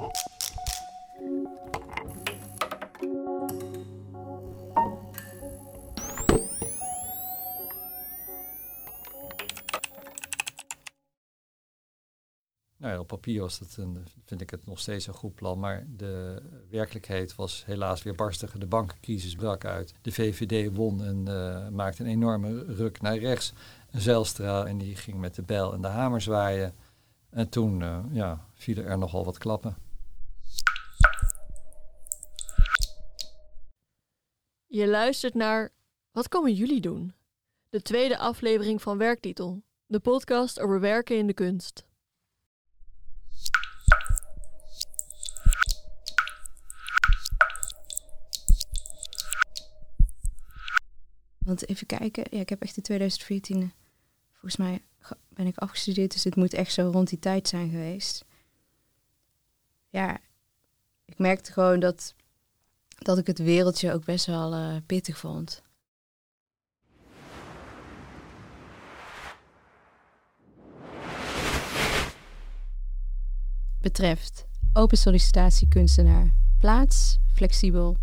Nou ja, op papier was het een, vind ik het nog steeds een goed plan. Maar de werkelijkheid was helaas weer barstiger. De bankencrisis brak uit. De VVD won en uh, maakte een enorme ruk naar rechts. Zijlstra en die ging met de bijl en de hamer zwaaien. En toen uh, ja, vielen er nogal wat klappen. Je luistert naar Wat komen jullie doen? De tweede aflevering van Werktitel. De podcast over werken in de kunst. Want even kijken, ja, ik heb echt in 2014, volgens mij ben ik afgestudeerd, dus het moet echt zo rond die tijd zijn geweest. Ja, ik merkte gewoon dat, dat ik het wereldje ook best wel uh, pittig vond. Betreft open sollicitatie kunstenaar, plaats flexibel,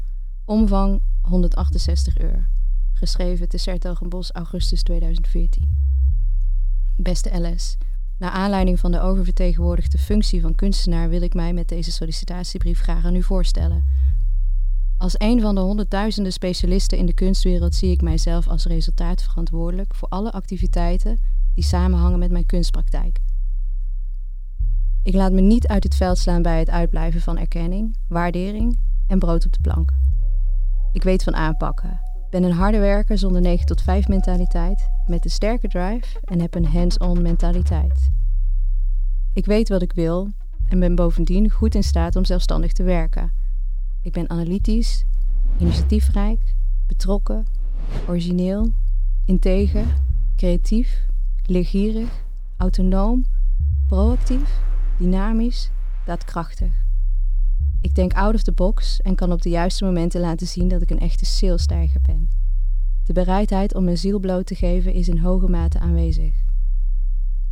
omvang 168 uur. Geschreven te Sertogenbos, augustus 2014. Beste LS, naar aanleiding van de oververtegenwoordigde functie van kunstenaar wil ik mij met deze sollicitatiebrief graag aan u voorstellen. Als een van de honderdduizenden specialisten in de kunstwereld zie ik mijzelf als resultaat verantwoordelijk voor alle activiteiten die samenhangen met mijn kunstpraktijk. Ik laat me niet uit het veld slaan bij het uitblijven van erkenning, waardering en brood op de plank. Ik weet van aanpakken ben een harde werker zonder 9 tot 5 mentaliteit, met een sterke drive en heb een hands-on mentaliteit. Ik weet wat ik wil en ben bovendien goed in staat om zelfstandig te werken. Ik ben analytisch, initiatiefrijk, betrokken, origineel, integer, creatief, leergierig, autonoom, proactief, dynamisch, daadkrachtig. Ik denk out of the box en kan op de juiste momenten laten zien dat ik een echte salesstijger ben. De bereidheid om mijn ziel bloot te geven is in hoge mate aanwezig.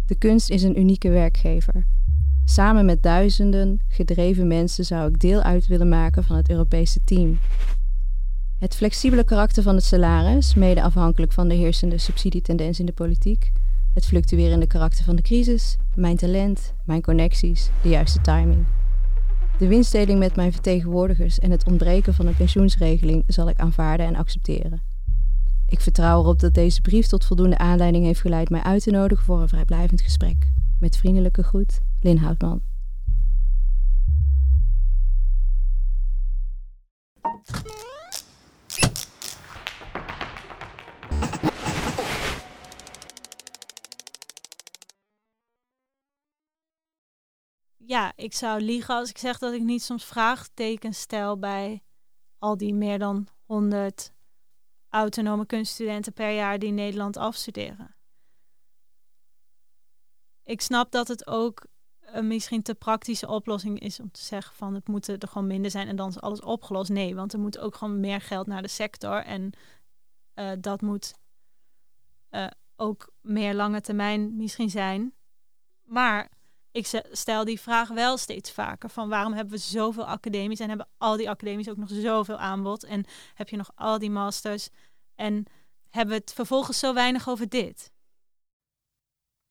De kunst is een unieke werkgever. Samen met duizenden gedreven mensen zou ik deel uit willen maken van het Europese team. Het flexibele karakter van het salaris, mede afhankelijk van de heersende subsidietendens in de politiek, het fluctuerende karakter van de crisis, mijn talent, mijn connecties, de juiste timing. De winstdeling met mijn vertegenwoordigers en het ontbreken van een pensioensregeling zal ik aanvaarden en accepteren. Ik vertrouw erop dat deze brief tot voldoende aanleiding heeft geleid mij uit te nodigen voor een vrijblijvend gesprek. Met vriendelijke groet, Lin Houtman. ja, ik zou liegen als ik zeg dat ik niet soms vraagtekens stel bij al die meer dan 100 autonome kunststudenten per jaar die Nederland afstuderen. Ik snap dat het ook een misschien te praktische oplossing is om te zeggen van het moeten er gewoon minder zijn en dan is alles opgelost. Nee, want er moet ook gewoon meer geld naar de sector en uh, dat moet uh, ook meer lange termijn misschien zijn. Maar ik stel die vraag wel steeds vaker. Van waarom hebben we zoveel academies en hebben al die academies ook nog zoveel aanbod? En heb je nog al die masters? En hebben we het vervolgens zo weinig over dit?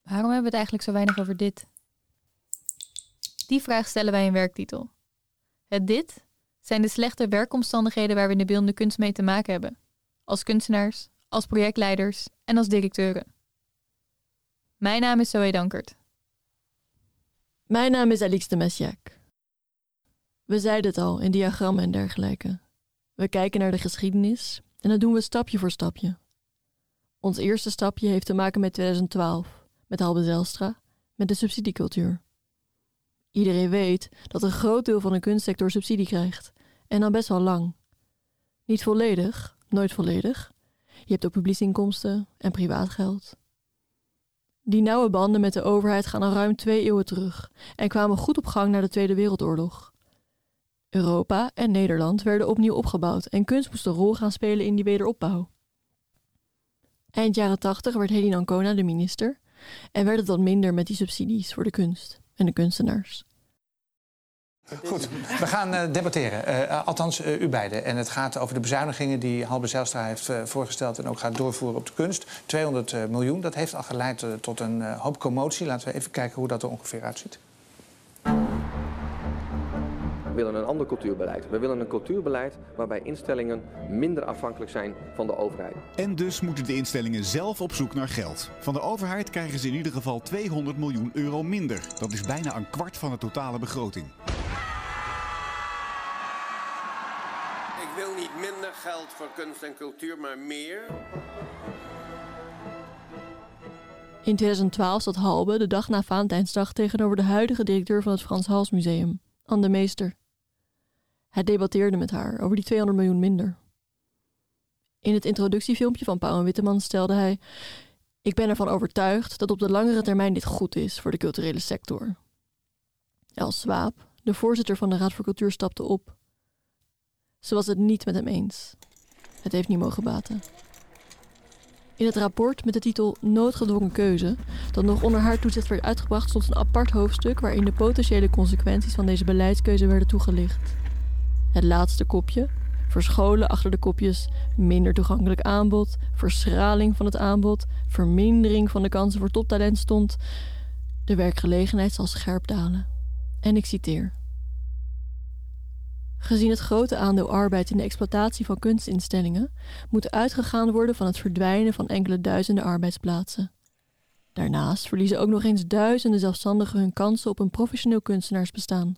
Waarom hebben we het eigenlijk zo weinig over dit? Die vraag stellen wij in werktitel. Het dit zijn de slechte werkomstandigheden waar we in de beeldende kunst mee te maken hebben. Als kunstenaars, als projectleiders en als directeuren. Mijn naam is Zoe Dankert. Mijn naam is Alix de Messiac. We zeiden het al in diagrammen en dergelijke. We kijken naar de geschiedenis en dat doen we stapje voor stapje. Ons eerste stapje heeft te maken met 2012, met Halbe Zelstra, met de subsidiecultuur. Iedereen weet dat een groot deel van de kunstsector subsidie krijgt, en dan best wel lang. Niet volledig, nooit volledig. Je hebt ook publieksinkomsten en privaat geld. Die nauwe banden met de overheid gaan al ruim twee eeuwen terug en kwamen goed op gang na de Tweede Wereldoorlog. Europa en Nederland werden opnieuw opgebouwd en kunst moest een rol gaan spelen in die wederopbouw. Eind jaren 80 werd Hedy Ancona de minister en werd het wat minder met die subsidies voor de kunst en de kunstenaars. Goed, we gaan uh, debatteren. Uh, althans, uh, u beiden. En het gaat over de bezuinigingen die Halbe Zijlstra heeft voorgesteld... en ook gaat doorvoeren op de kunst. 200 miljoen, dat heeft al geleid tot een hoop commotie. Laten we even kijken hoe dat er ongeveer uitziet. We willen een ander cultuurbeleid. We willen een cultuurbeleid waarbij instellingen minder afhankelijk zijn van de overheid. En dus moeten de instellingen zelf op zoek naar geld. Van de overheid krijgen ze in ieder geval 200 miljoen euro minder. Dat is bijna een kwart van de totale begroting. Ik wil niet minder geld voor kunst en cultuur, maar meer. In 2012 zat Halbe de dag na Valentijnsdag tegenover de huidige directeur van het Frans Hals Museum, Anne de Meester. Hij debatteerde met haar over die 200 miljoen minder. In het introductiefilmpje van Pauw en Witteman stelde hij: Ik ben ervan overtuigd dat op de langere termijn dit goed is voor de culturele sector. Els Swaap, de voorzitter van de Raad voor Cultuur, stapte op. Ze was het niet met hem eens. Het heeft niet mogen baten. In het rapport met de titel Noodgedwongen keuze, dat nog onder haar toezicht werd uitgebracht, stond een apart hoofdstuk waarin de potentiële consequenties van deze beleidskeuze werden toegelicht. Het laatste kopje, verscholen achter de kopjes minder toegankelijk aanbod, verschraling van het aanbod, vermindering van de kansen voor toptalent stond. De werkgelegenheid zal scherp dalen. En ik citeer. Gezien het grote aandeel arbeid in de exploitatie van kunstinstellingen, moet uitgegaan worden van het verdwijnen van enkele duizenden arbeidsplaatsen. Daarnaast verliezen ook nog eens duizenden zelfstandigen hun kansen op een professioneel kunstenaarsbestaan.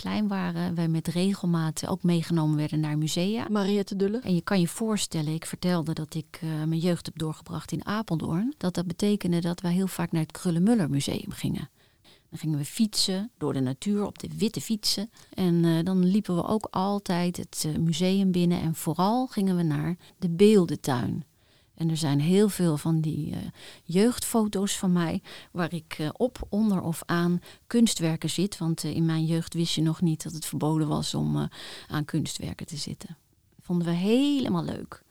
Klein waren, wij met regelmaat ook meegenomen werden naar musea. Mariette Dulle. En je kan je voorstellen, ik vertelde dat ik uh, mijn jeugd heb doorgebracht in Apeldoorn. Dat dat betekende dat wij heel vaak naar het Krullenmuller Museum gingen. Dan gingen we fietsen door de natuur op de witte fietsen. En uh, dan liepen we ook altijd het museum binnen. En vooral gingen we naar de beeldentuin. En er zijn heel veel van die uh, jeugdfoto's van mij waar ik uh, op, onder of aan kunstwerken zit. Want uh, in mijn jeugd wist je nog niet dat het verboden was om aan kunstwerken te zitten. vonden we helemaal leuk.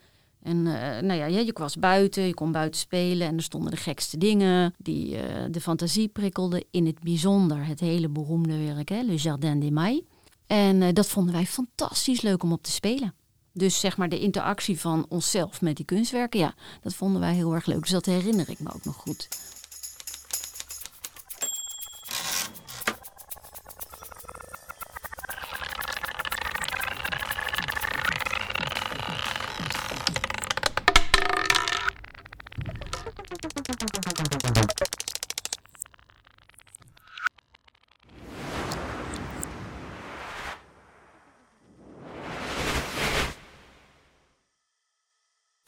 En nou ja, je was buiten, je kon buiten spelen en er stonden de gekste dingen die de fantasie prikkelden. In het bijzonder het hele beroemde werk, hè, Le Jardin des Mailles. En dat vonden wij fantastisch leuk om op te spelen. Dus zeg maar de interactie van onszelf met die kunstwerken, ja, dat vonden wij heel erg leuk. Dus dat herinner ik me ook nog goed.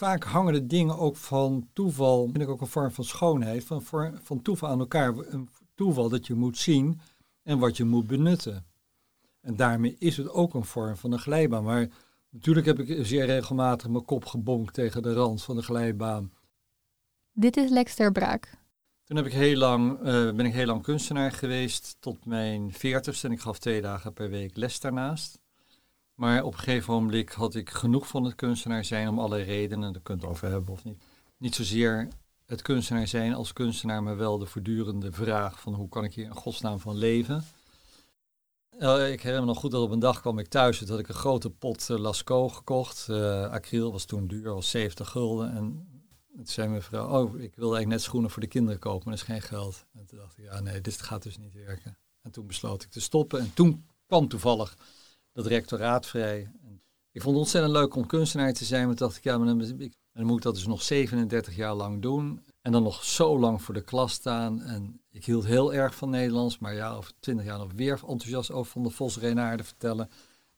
Vaak hangen de dingen ook van toeval, vind ik ook een vorm van schoonheid, van, van toeval aan elkaar. Een toeval dat je moet zien en wat je moet benutten. En daarmee is het ook een vorm van een glijbaan. Maar natuurlijk heb ik zeer regelmatig mijn kop gebonkt tegen de rand van de glijbaan. Dit is Lex ter Braak. Toen heb ik heel lang, uh, ben ik heel lang kunstenaar geweest, tot mijn veertigste. En ik gaf twee dagen per week les daarnaast. Maar op een gegeven moment had ik genoeg van het kunstenaar zijn om alle redenen, daar kunt het over hebben of niet. Niet zozeer het kunstenaar zijn als kunstenaar, maar wel de voortdurende vraag van hoe kan ik hier in godsnaam van leven. Uh, ik herinner me nog goed dat op een dag kwam ik thuis, toen had ik een grote pot uh, Lascaux gekocht. Uh, acryl was toen duur, was 70 gulden. En toen zei mijn vrouw, oh, ik wil eigenlijk net schoenen voor de kinderen kopen, maar dat is geen geld. En toen dacht ik, ja nee, dit gaat dus niet werken. En toen besloot ik te stoppen en toen kwam toevallig dat rectoraat vrij. Ik vond het ontzettend leuk om kunstenaar te zijn. Maar dacht ik, ja, maar dan, moet ik dat dus nog 37 jaar lang doen. En dan nog zo lang voor de klas staan. En ik hield heel erg van Nederlands. Maar ja, over 20 jaar nog weer enthousiast over Van de Vos Renaarde vertellen.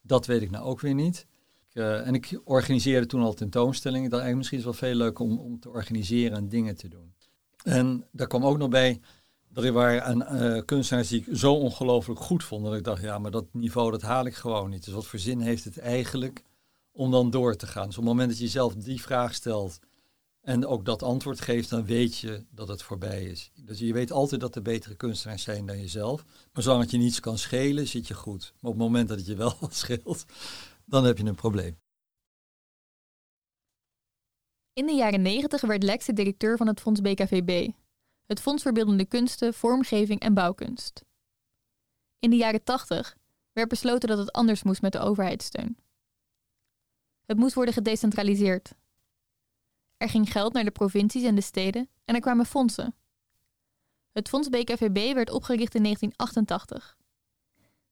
Dat weet ik nou ook weer niet. uh, en ik organiseerde toen al tentoonstellingen. Ik dacht eigenlijk misschien is wel veel leuker om, om te organiseren en dingen te doen. En daar kwam ook nog bij dat er waren uh, kunstenaars die ik zo ongelooflijk goed vond. Dat ik dacht, ja, maar dat niveau dat haal ik gewoon niet. Dus wat voor zin heeft het eigenlijk om dan door te gaan? Dus op het moment dat je jezelf die vraag stelt en ook dat antwoord geeft, dan weet je dat het voorbij is. Dus je weet altijd dat er betere kunstenaars zijn dan jezelf. Maar zolang het je niets kan schelen, zit je goed. Maar op het moment dat het je wel wat scheelt, dan heb je een probleem. In de jaren 90 werd Lex de directeur van het Fonds BKVB, het Fonds voor Beeldende Kunsten, Vormgeving en Bouwkunst. In de jaren 80 werd besloten dat het anders moest met de overheidssteun. Het moest worden gedecentraliseerd. Er ging geld naar de provincies en de steden en er kwamen fondsen. Het Fonds BKVB werd opgericht in 1988.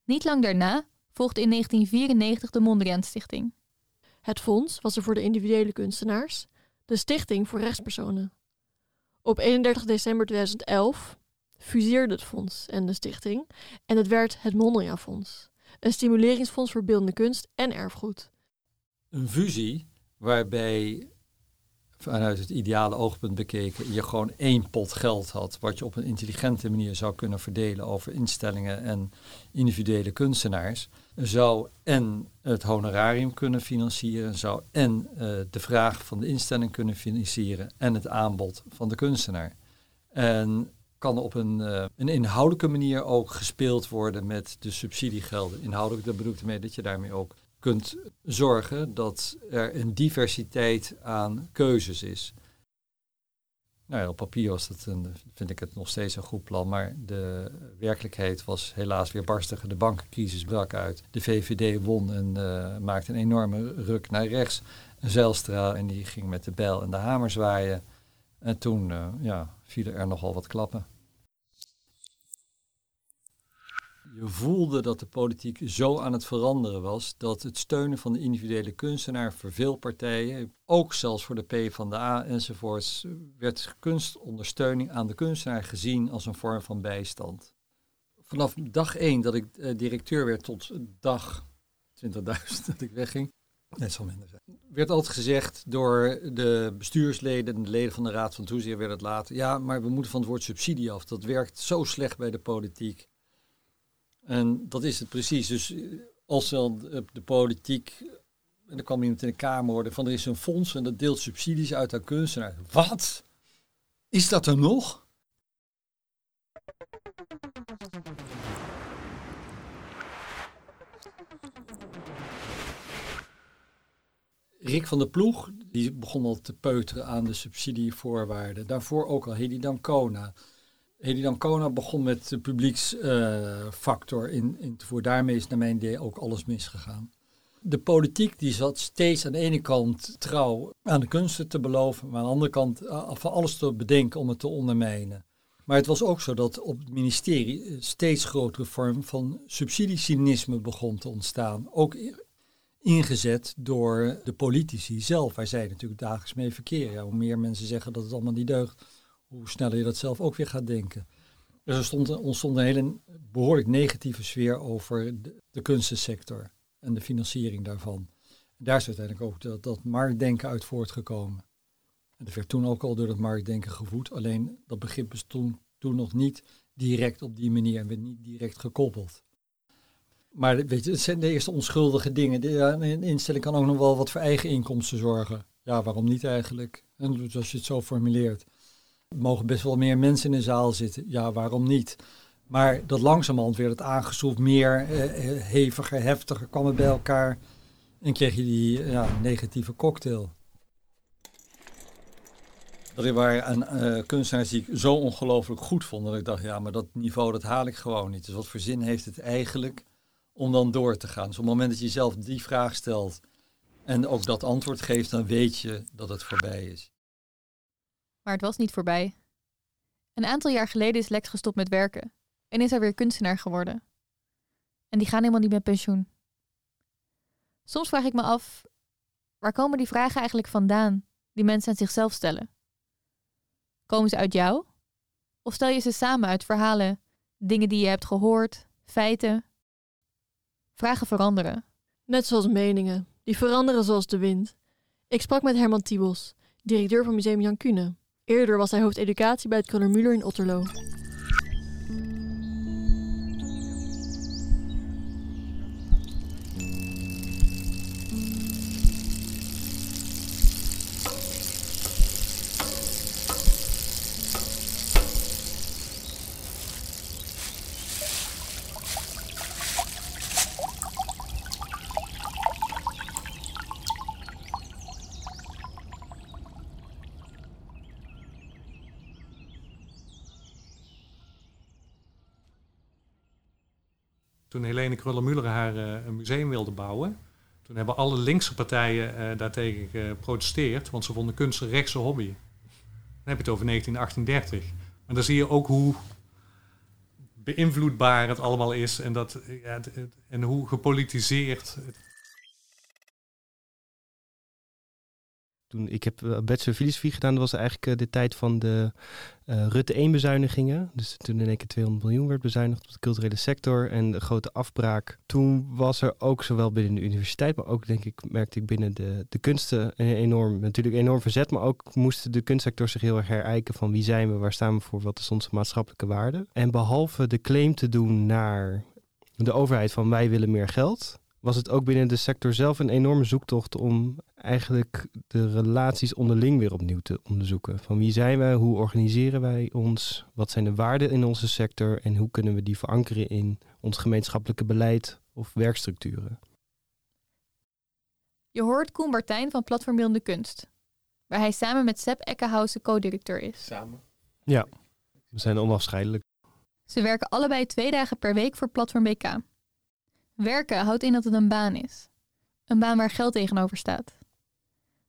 Niet lang daarna volgde in 1994 de Mondriaan Stichting. Het fonds was er voor de individuele kunstenaars, de stichting voor rechtspersonen. Op 31 december 2011 fuseerde het fonds en de stichting en het werd het Mondriaan Fonds, een stimuleringsfonds voor beeldende kunst en erfgoed. Een fusie waarbij vanuit het ideale oogpunt bekeken je gewoon één pot geld had, wat je op een intelligente manier zou kunnen verdelen over instellingen en individuele kunstenaars, zou en het honorarium kunnen financieren, zou en uh, de vraag van de instelling kunnen financieren en het aanbod van de kunstenaar. En kan op een, uh, een inhoudelijke manier ook gespeeld worden met de subsidiegelden. Inhoudelijk, dat bedoel ik ermee dat je daarmee ook kunt zorgen dat er een diversiteit aan keuzes is. Nou ja, op papier was dat een, vind ik het nog steeds een goed plan, maar de werkelijkheid was helaas weer barstiger. De bankencrisis brak uit. De VVD won en uh, maakte een enorme ruk naar rechts. Zijlstra en die ging met de bijl en de hamer zwaaien. En toen uh, ja, vielen er nogal wat klappen. Je voelde dat de politiek zo aan het veranderen was dat het steunen van de individuele kunstenaar voor veel partijen, ook zelfs voor de P van de A enzovoorts, werd kunstondersteuning aan de kunstenaar gezien als een vorm van bijstand. Vanaf dag één dat ik eh, directeur werd tot dag 20.000 dat ik wegging, net zo minder zijn, werd altijd gezegd door de bestuursleden en de leden van de Raad van Toezicht werd het later, ja, maar we moeten van het woord subsidie af. Dat werkt zo slecht bij de politiek. En dat is het precies. Dus eh, als dan de politiek, en dan kwam iemand in de Kamer worden, van er is een fonds en dat deelt subsidies uit aan kunstenaars. Wat? Is dat er nog? Rick van der Ploeg, die begon al te peuteren aan de subsidievoorwaarden. Daarvoor ook al Hedy Dancona. Hedy Dancona begon met de publieksfactor in, in te voeren. Daarmee is naar mijn idee ook alles misgegaan. De politiek die zat steeds aan de ene kant trouw aan de kunsten te beloven, maar aan de andere kant uh, van alles te bedenken om het te ondermijnen. Maar het was ook zo dat op het ministerie een steeds grotere vorm van subsidiecynisme begon te ontstaan. Ook ingezet door de politici zelf, waar zij natuurlijk dagelijks mee verkeren. Ja, hoe meer mensen zeggen dat het allemaal niet deugt, hoe sneller je dat zelf ook weer gaat denken. Dus er stond, ontstond een hele behoorlijk negatieve sfeer over de, kunstensector en de financiering daarvan. Daar is uiteindelijk ook dat, marktdenken uit voortgekomen. En dat werd toen ook al door dat marktdenken gevoed, alleen dat begrip bestond toen nog niet direct op die manier en werd niet direct gekoppeld. Maar weet je, het zijn de eerste onschuldige dingen. Een instelling kan ook nog wel wat voor eigen inkomsten zorgen. Ja, waarom niet eigenlijk? En dus als je het zo formuleert. Er mogen best wel meer mensen in de zaal zitten. Ja, waarom niet? Maar dat langzamerhand werd het aangeschroefd, meer eh, eh, heviger, heftiger, kwam het bij elkaar. En kreeg je die ja, negatieve cocktail. Er waren uh, kunstenaars die ik zo ongelooflijk goed vond. Dat ik dacht, ja, maar dat niveau dat haal ik gewoon niet. Dus wat voor zin heeft het eigenlijk om dan door te gaan? Dus op het moment dat je jezelf die vraag stelt en ook dat antwoord geeft, dan weet je dat het voorbij is. Maar het was niet voorbij. Een aantal jaar geleden is Lex gestopt met werken en is hij weer kunstenaar geworden. En die gaan helemaal niet met pensioen. Soms vraag ik me af, waar komen die vragen eigenlijk vandaan die mensen aan zichzelf stellen? Komen ze uit jou? Of stel je ze samen uit verhalen, dingen die je hebt gehoord, feiten? Vragen veranderen. Net zoals meningen. Die veranderen zoals de wind. Ik sprak met Herman Tiebos, directeur van Museum Jan Kuhne. Eerder was hij hoofdeducatie bij het Kruller in Otterlo. Toen Helene Kruller-Müller haar uh, een museum wilde bouwen, toen hebben alle linkse partijen uh, daartegen geprotesteerd, want ze vonden kunst een rechtse hobby. Dan heb je het over 1938. Maar dan zie je ook hoe beïnvloedbaar het allemaal is en, dat, ja, en hoe gepolitiseerd het toen ik heb uh, bachelor filosofie gedaan, dat was eigenlijk uh, de tijd van de uh, Rutte 1 bezuinigingen. Dus toen in één keer 200 miljoen werd bezuinigd op de culturele sector en de grote afbraak. Toen was er ook zowel binnen de universiteit, maar ook denk ik, merkte ik binnen de, de kunsten een enorm, natuurlijk enorm verzet. Maar ook moest de kunstsector zich heel erg herijken van wie zijn we, waar staan we voor, wat is onze maatschappelijke waarde. En behalve de claim te doen naar de overheid van wij willen meer geld, was het ook binnen de sector zelf een enorme zoektocht om eigenlijk de relaties onderling weer opnieuw te onderzoeken. Van wie zijn wij, hoe organiseren wij ons, wat zijn de waarden in onze sector en hoe kunnen we die verankeren in ons gemeenschappelijke beleid of werkstructuren. Je hoort Koen Bartijn van Platform Beeldende Kunst, waar hij samen met Sepp Eckenhausen co-directeur is. Samen? Ja, we zijn onafscheidelijk. Ze werken allebei twee dagen per week voor Platform BK. Werken houdt in dat het een baan is. Een baan waar geld tegenover staat.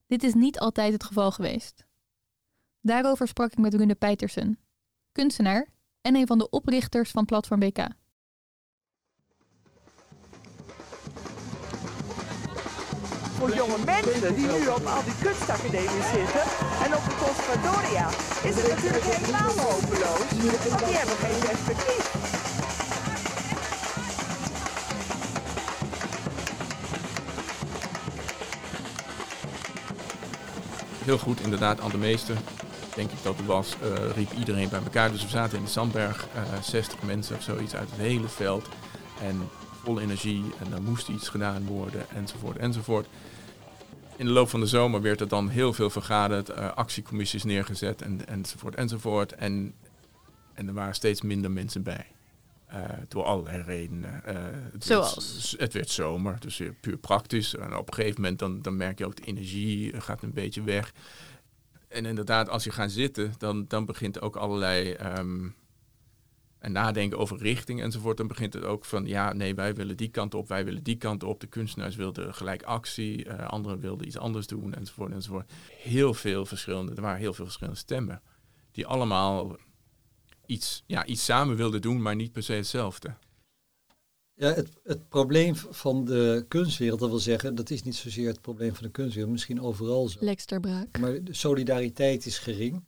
Dit is niet altijd het geval geweest. Daarover sprak ik met Rune Peitersen, kunstenaar en een van de oprichters van Platform BK. Voor jonge mensen die nu op al die kunstacademies zitten en op de conservatoria, is het natuurlijk helemaal hopeloos, want die hebben geen perspectief. Heel goed, inderdaad, aan de meeste, denk ik dat het was, uh, riep iedereen bij elkaar. Dus we zaten in de Sandberg, uh, 60 mensen of zoiets uit het hele veld. En vol energie en er moest iets gedaan worden, enzovoort, enzovoort. In de loop van de zomer werd er dan heel veel vergaderd, uh, actiecommissies neergezet, en, enzovoort, enzovoort. En, en er waren steeds minder mensen bij. Uh, door allerlei redenen. Uh, het Zoals? Werd, het werd zomer, dus puur praktisch. En op een gegeven moment dan, dan merk je ook de energie gaat een beetje weg. En inderdaad, als je gaat zitten, dan, dan begint ook allerlei um, en nadenken over richting enzovoort. Dan begint het ook van, ja, nee, wij willen die kant op, wij willen die kant op. De kunstenaars wilden gelijk actie, uh, anderen wilden iets anders doen, enzovoort, enzovoort. Heel veel verschillende, er waren heel veel verschillende stemmen. Die allemaal iets, ja, iets samen wilden doen, maar niet per se hetzelfde. Ja, het, het probleem van de kunstwereld, dat wil zeggen, dat is niet zozeer het probleem van de kunstwereld, misschien overal zo. Lex ter Braak. Maar de solidariteit is gering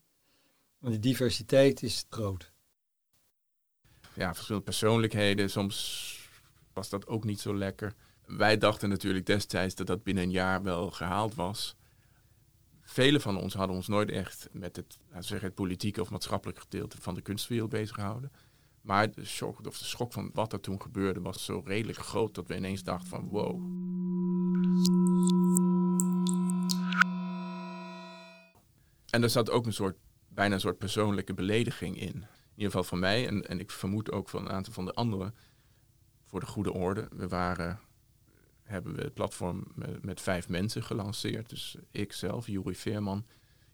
en de diversiteit is groot. Ja, verschillende persoonlijkheden, soms was dat ook niet zo lekker. Wij dachten natuurlijk destijds dat dat binnen een jaar wel gehaald was. Velen van ons hadden ons nooit echt met het, zeggen, het politieke of maatschappelijke gedeelte van de kunstwereld bezig gehouden. Maar de shock, of de schok van wat er toen gebeurde was zo redelijk groot dat we ineens dachten van wow. En er zat ook een soort, bijna een soort persoonlijke belediging in. In ieder geval van mij en, en ik vermoed ook van een aantal van de anderen. Voor de goede orde. We waren hebben we het platform met, vijf mensen gelanceerd. Dus ik zelf, Juri Veerman,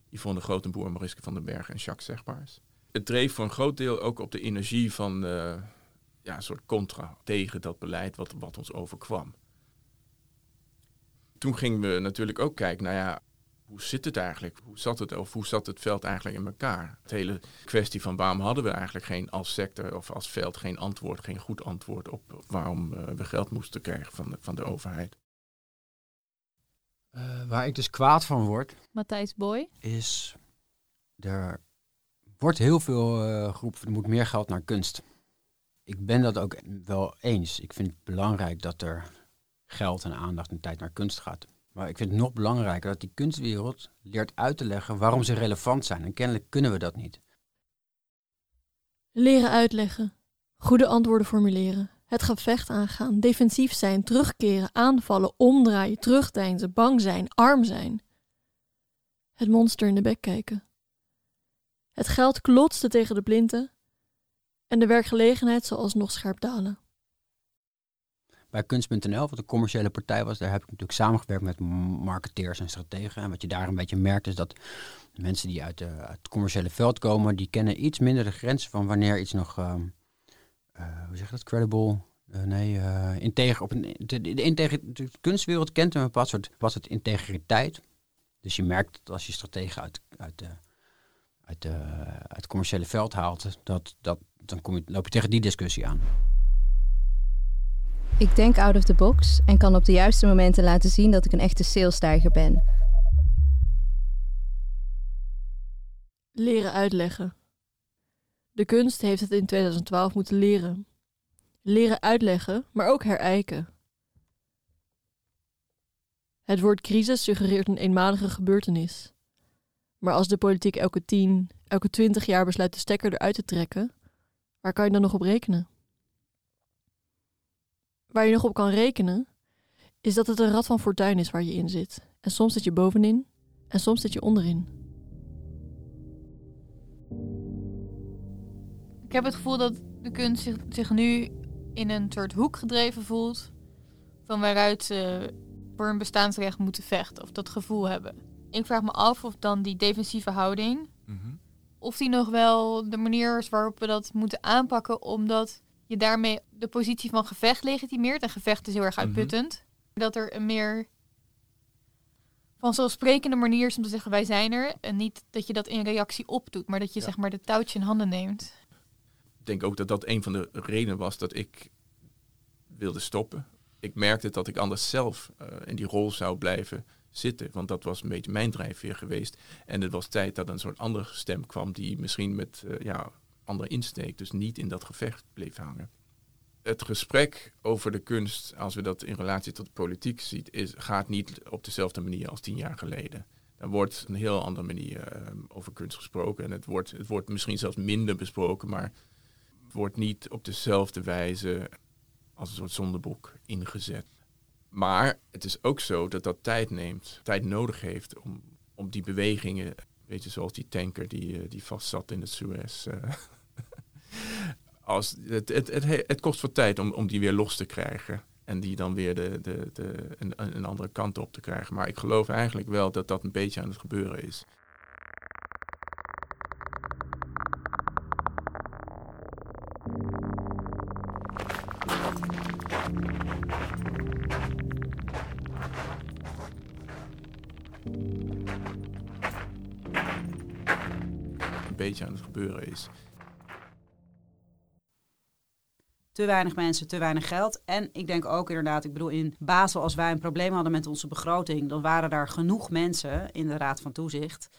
Yvonne Grotenboer, Mariske van den Berg en Jacques Zegbaars. Het dreef voor een groot deel ook op de energie van uh, ja, een soort contra tegen dat beleid wat, wat ons overkwam. Toen gingen we natuurlijk ook kijken, nou ja, hoe zit het eigenlijk? Hoe zat het, of hoe zat het veld eigenlijk in elkaar? Het hele kwestie van waarom hadden we eigenlijk geen als sector of als veld geen antwoord, geen goed antwoord op waarom uh, we geld moesten krijgen van de, van de overheid. Uh, waar ik dus kwaad van word. Matthijs Boy. Is er wordt heel veel uh, geroepen, er moet meer geld naar kunst. Ik ben dat ook wel eens. Ik vind het belangrijk dat er geld en aandacht en tijd naar kunst gaat. Maar ik vind het nog belangrijker dat die kunstwereld leert uit te leggen waarom ze relevant zijn. En kennelijk kunnen we dat niet. Leren uitleggen. Goede antwoorden formuleren. Het gevecht aangaan. Defensief zijn. Terugkeren. Aanvallen. Omdraaien. Terugdeinzen. Bang zijn. Arm zijn. Het monster in de bek kijken. Het geld klotste tegen de plinten. En de werkgelegenheid zal alsnog scherp dalen. Bij kunst.nl, wat een commerciële partij was, daar heb ik natuurlijk samengewerkt met marketeers en strategen. En wat je daar een beetje merkt is dat mensen die uit, de, uit het commerciële veld komen, die kennen iets minder de grenzen van wanneer iets nog, uh, uh, hoe zeg je dat, credible, uh, nee, integer, op een, de, de, kunstwereld kent een bepaald soort, was het integriteit. Dus je merkt dat als je strategen uit, uit, de, uit, de, uit het commerciële veld haalt, dat, dat, dan kom je, loop je tegen die discussie aan. Ik denk out of the box en kan op de juiste momenten laten zien dat ik een echte salesstijger ben. Leren uitleggen. De kunst heeft het in 2012 moeten leren. Leren uitleggen, maar ook herijken. Het woord crisis suggereert een eenmalige gebeurtenis. Maar als de politiek elke tien, elke twintig jaar besluit de stekker eruit te trekken, waar kan je dan nog op rekenen? Waar je nog op kan rekenen, is dat het een rad van fortuin is waar je in zit. En soms zit je bovenin en soms zit je onderin. Ik heb het gevoel dat de kunst zich, zich nu in een soort hoek gedreven voelt. Van waaruit ze voor een bestaansrecht moeten vechten of dat gevoel hebben. Ik vraag me af of dan die defensieve houding. Of die nog wel de manier is waarop we dat moeten aanpakken, omdat je daarmee de positie van gevecht legitimeert. En gevecht is heel erg uitputtend. Dat er een meer vanzelfsprekende manier is om te zeggen wij zijn er. En niet dat je dat in reactie opdoet, maar dat je zeg maar de touwtje in handen neemt. Ik denk ook dat dat een van de redenen was dat ik wilde stoppen. Ik merkte dat ik anders zelf uh, in die rol zou blijven zitten. Want dat was een beetje mijn drijfveer geweest. En het was tijd dat een soort andere stem kwam die misschien met uh, ja, andere insteek, dus niet in dat gevecht bleef hangen. Het gesprek over de kunst, als we dat in relatie tot politiek zien, is, gaat niet op dezelfde manier als tien jaar geleden. Dan wordt een heel andere manier uh, over kunst gesproken. En het wordt, het wordt misschien zelfs minder besproken, maar het wordt niet op dezelfde wijze als een soort zondeboek ingezet. Maar het is ook zo dat dat tijd neemt, tijd nodig heeft om, om die bewegingen, weet je, zoals die tanker die, die vast zat in het Suez. Uh, als, het, het, het, kost wat tijd om, om die weer los te krijgen. En die dan weer de, de, de, een, een andere kant op te krijgen. Maar ik geloof eigenlijk wel dat dat een beetje aan het gebeuren is. Een beetje aan het gebeuren is. Te weinig mensen, te weinig geld. En ik denk ook inderdaad, ik bedoel in Basel, als wij een probleem hadden met onze begroting, dan waren daar genoeg mensen in de Raad van Toezicht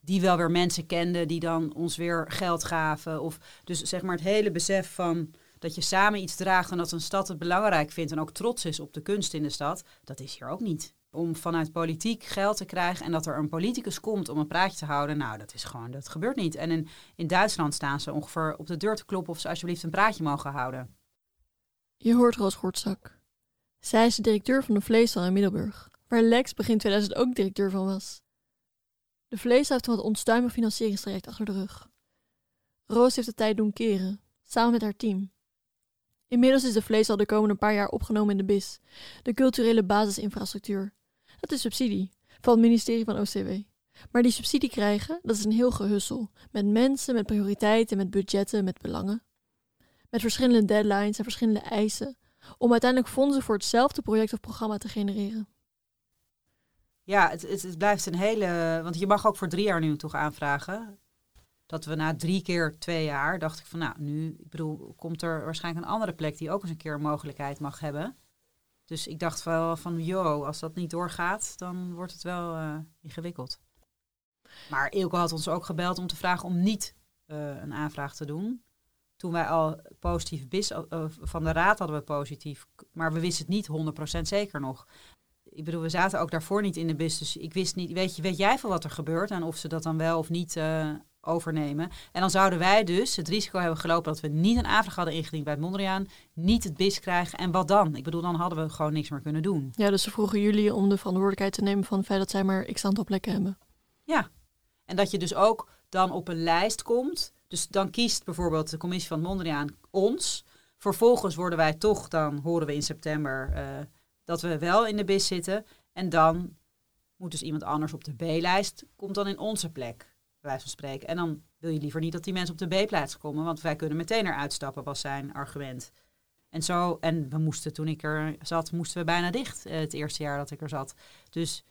die wel weer mensen kenden die dan ons weer geld gaven. Of dus zeg maar het hele besef van dat je samen iets draagt en dat een stad het belangrijk vindt en ook trots is op de kunst in de stad, dat is hier ook niet. Om vanuit politiek geld te krijgen en dat er een politicus komt om een praatje te houden, nou, dat is gewoon, dat gebeurt niet. En in, in Duitsland staan ze ongeveer op de deur te kloppen of ze alsjeblieft een praatje mogen houden. Je hoort Roos Gortzak. Zij is de directeur van de Vleeshal in Middelburg, waar Lex begin 2000 ook directeur van was. De Vleeshal heeft een wat onstuimig financieringstraject achter de rug. Roos heeft de tijd doen keren, samen met haar team. Inmiddels is de Vleeshal de komende paar jaar opgenomen in de BIS, de culturele basisinfrastructuur. Dat is subsidie van het ministerie van OCW. Maar die subsidie krijgen, dat is een heel gehussel. Met mensen, met prioriteiten, met budgetten, met belangen met verschillende deadlines en verschillende eisen, om uiteindelijk fondsen voor hetzelfde project of programma te genereren. Ja, het, het, blijft een hele. Want je mag ook voor drie jaar nu toch aanvragen. Dat we na drie keer twee jaar dacht ik van nou, nu, ik bedoel, komt er waarschijnlijk een andere plek die ook eens een keer een mogelijkheid mag hebben. Dus ik dacht wel van, joh, als dat niet doorgaat, dan wordt het wel uh, ingewikkeld. Maar Ilko had ons ook gebeld om te vragen om niet uh, een aanvraag te doen toen wij al positief bis uh, van de raad hadden we positief, maar we wisten het niet 100% zeker nog. Ik bedoel, we zaten ook daarvoor niet in de bis, dus ik wist niet, weet, je, weet jij veel wat er gebeurt en of ze dat dan wel of niet uh, overnemen. En dan zouden wij dus het risico hebben gelopen dat we niet een aanvraag hadden ingediend bij het Mondriaan, niet het BIS krijgen. En wat dan? Ik bedoel, dan hadden we gewoon niks meer kunnen doen. Ja, dus ze vroegen jullie om de verantwoordelijkheid te nemen van het feit dat zij maar x aantal plekken hebben. Ja, en dat je dus ook dan op een lijst komt. Dus dan kiest bijvoorbeeld de commissie van Mondriaan ons. Vervolgens worden wij toch, dan horen we in september uh, dat we wel in de BIS zitten. En dan moet dus iemand anders op de B-lijst, komt dan in onze plek wijze van spreken. En dan wil je liever niet dat die mensen op de B-plaats komen, want wij kunnen meteen eruit stappen, was zijn argument. En zo, en we moesten toen ik er zat, moesten we bijna dicht eh, het eerste jaar dat ik er zat. Dus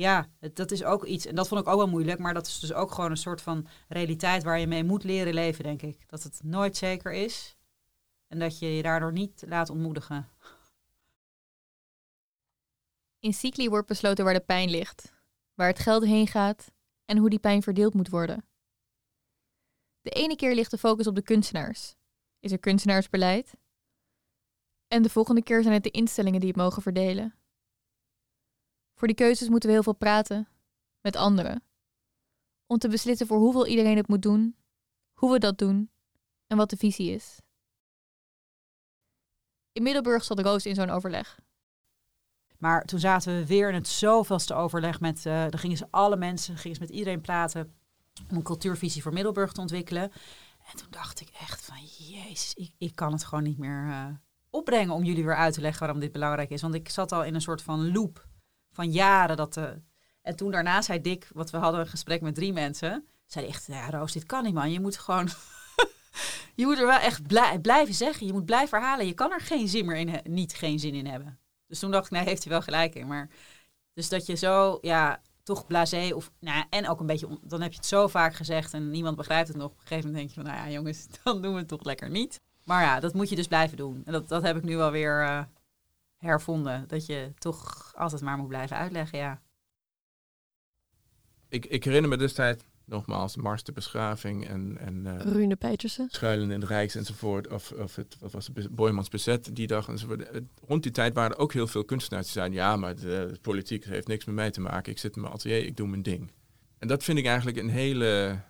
ja, dat is ook iets, en dat vond ik ook wel moeilijk, maar dat is dus ook gewoon een soort van realiteit waar je mee moet leren leven, denk ik. Dat het nooit zeker is en dat je je daardoor niet laat ontmoedigen. In Cycli wordt besloten waar de pijn ligt, waar het geld heen gaat en hoe die pijn verdeeld moet worden. De ene keer ligt de focus op de kunstenaars. Is er kunstenaarsbeleid? En de volgende keer zijn het de instellingen die het mogen verdelen. Voor die keuzes moeten we heel veel praten met anderen. Om te beslissen voor hoeveel iedereen het moet doen, hoe we dat doen en wat de visie is. In Middelburg zat Roos in zo'n overleg. Maar toen zaten we weer in het zoveelste overleg met, uh, dan gingen ze alle mensen, gingen ze met iedereen praten om een cultuurvisie voor Middelburg te ontwikkelen. En toen dacht ik echt van, jezus, ik, ik kan het gewoon niet meer uh, opbrengen om jullie weer uit te leggen waarom dit belangrijk is. Want ik zat al in een soort van loop van jaren. Dat, uh, en toen daarna zei Dick, wat we hadden een gesprek met drie mensen, zei echt, ja Roos, dit kan niet man, je moet gewoon... je moet er wel echt blij, blijven zeggen. Je moet blijven herhalen. Je kan er geen zin meer in, niet geen zin in hebben. Dus toen dacht ik, nee, heeft hij wel gelijk in. Maar dus dat je zo, ja, toch blasé of, nou, en ook een beetje, dan heb je het zo vaak gezegd en niemand begrijpt het nog. Op een gegeven moment denk je van, nou ja, jongens, dan doen we het toch lekker niet. Maar ja, dat moet je dus blijven doen. En dat, dat heb ik nu wel weer uh, hervonden. Dat je toch altijd maar moet blijven uitleggen, ja. Ik, ik herinner me destijds nogmaals, Mars de Beschaving en... en uh, Rune Petersen. Schuilen in de Rijks enzovoort. Of, of het, wat was het, Boymans Bezet die dag enzovoort. Rond die tijd waren er ook heel veel kunstenaars die zeiden... ja, maar de, de, politiek heeft niks met mij te maken. Ik zit in mijn atelier, ik doe mijn ding. En dat vind ik eigenlijk een hele,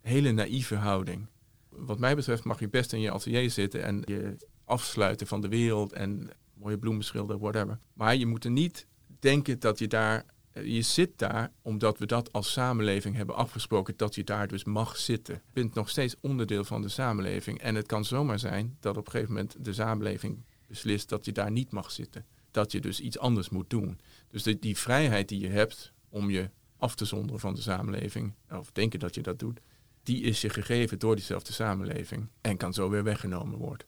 hele naïeve houding. Wat mij betreft mag je best in je atelier zitten... en je afsluiten van de wereld en mooie bloemen schilderen, whatever. Maar je moet er niet denken dat je daar je zit daar omdat we dat als samenleving hebben afgesproken dat je daar dus mag zitten. Je bent nog steeds onderdeel van de samenleving. En het kan zomaar zijn dat op een gegeven moment de samenleving beslist dat je daar niet mag zitten. Dat je dus iets anders moet doen. Dus die, die vrijheid die je hebt om je af te zonderen van de samenleving, of denken dat je dat doet, die is je gegeven door diezelfde samenleving en kan zo weer weggenomen worden.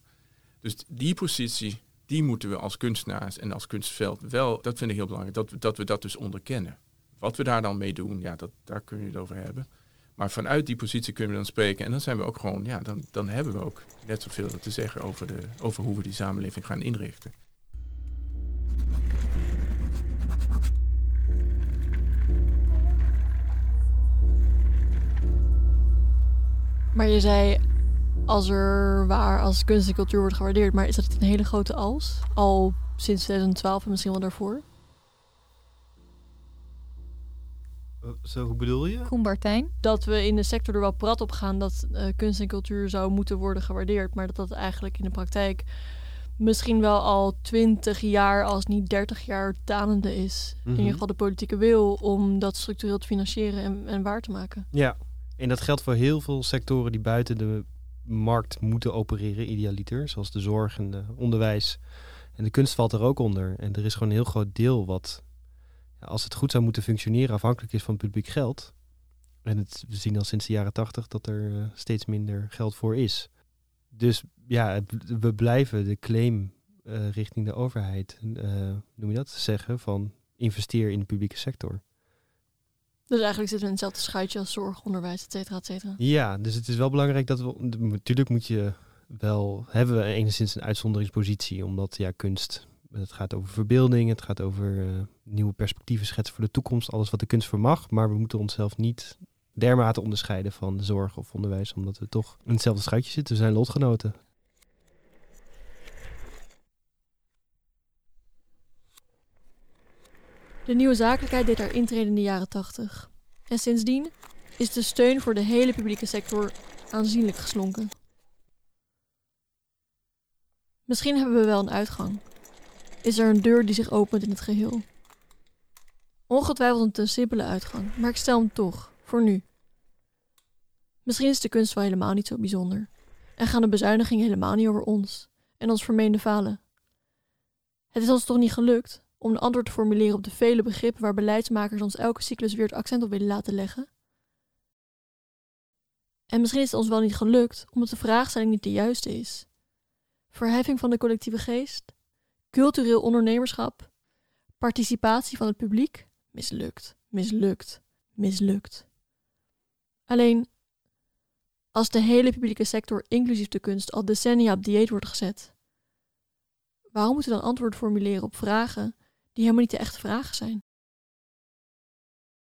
Dus die positie die moeten we als kunstenaars en als kunstveld wel, dat vind ik heel belangrijk, dat, dat we dat dus onderkennen. Wat we daar dan mee doen, ja, dat, daar kun je het over hebben. Maar vanuit die positie kunnen we dan spreken. En dan zijn we ook gewoon, ja, dan, dan hebben we ook net zoveel te zeggen over, de, over hoe we die samenleving gaan inrichten. Maar je zei als er waar als kunst en cultuur wordt gewaardeerd. Maar is dat een hele grote als? Al sinds 2012 en misschien wel daarvoor? Zo, hoe bedoel je? Koen Bartijn. Dat we in de sector er wel prat op gaan dat uh, kunst en cultuur zou moeten worden gewaardeerd. Maar dat dat eigenlijk in de praktijk misschien wel al 20 jaar, als niet 30 jaar, tanende is. In ieder geval de politieke wil om dat structureel te financieren en, en waar te maken. Ja, en dat geldt voor heel veel sectoren die buiten de markt moeten opereren, idealiter. Zoals de zorg en de onderwijs. En de kunst valt er ook onder. En er is gewoon een heel groot deel wat, als het goed zou moeten functioneren, afhankelijk is van publiek geld. En het, we zien al sinds de jaren tachtig dat er uh, steeds minder geld voor is. Dus ja, we blijven de claim uh, richting de overheid, uh, noem je dat, zeggen van investeer in de publieke sector. Dus eigenlijk zitten we in hetzelfde schuitje als zorg, onderwijs, et cetera, et cetera. Ja, dus het is wel belangrijk dat we... Natuurlijk moet je wel... Hebben we enigszins een uitzonderingspositie, omdat ja, kunst... Het gaat over verbeelding, het gaat over uh, nieuwe perspectieven schetsen voor de toekomst. Alles wat de kunst vermag. Maar we moeten onszelf niet dermate onderscheiden van zorg of onderwijs, omdat we toch in hetzelfde schuitje zitten. We zijn lotgenoten. De nieuwe zakelijkheid deed haar intrede in de jaren 80. En sindsdien is de steun voor de hele publieke sector aanzienlijk geslonken. Misschien hebben we wel een uitgang. Is er een deur die zich opent in het geheel? Ongetwijfeld een te simpele uitgang, maar ik stel hem toch, voor nu. Misschien is de kunst wel helemaal niet zo bijzonder. En gaan de bezuinigingen helemaal niet over ons en ons vermeende falen. Het is ons toch niet gelukt om een antwoord te formuleren op de vele begrippen waar beleidsmakers ons elke cyclus weer het accent op willen laten leggen? En misschien is het ons wel niet gelukt omdat de vraagstelling niet de juiste is. Verheffing van de collectieve geest, cultureel ondernemerschap, participatie van het publiek, mislukt, mislukt, mislukt. Alleen, als de hele publieke sector, inclusief de kunst, al decennia op dieet wordt gezet, waarom moeten we dan antwoord formuleren op vragen die helemaal niet de echte vragen zijn?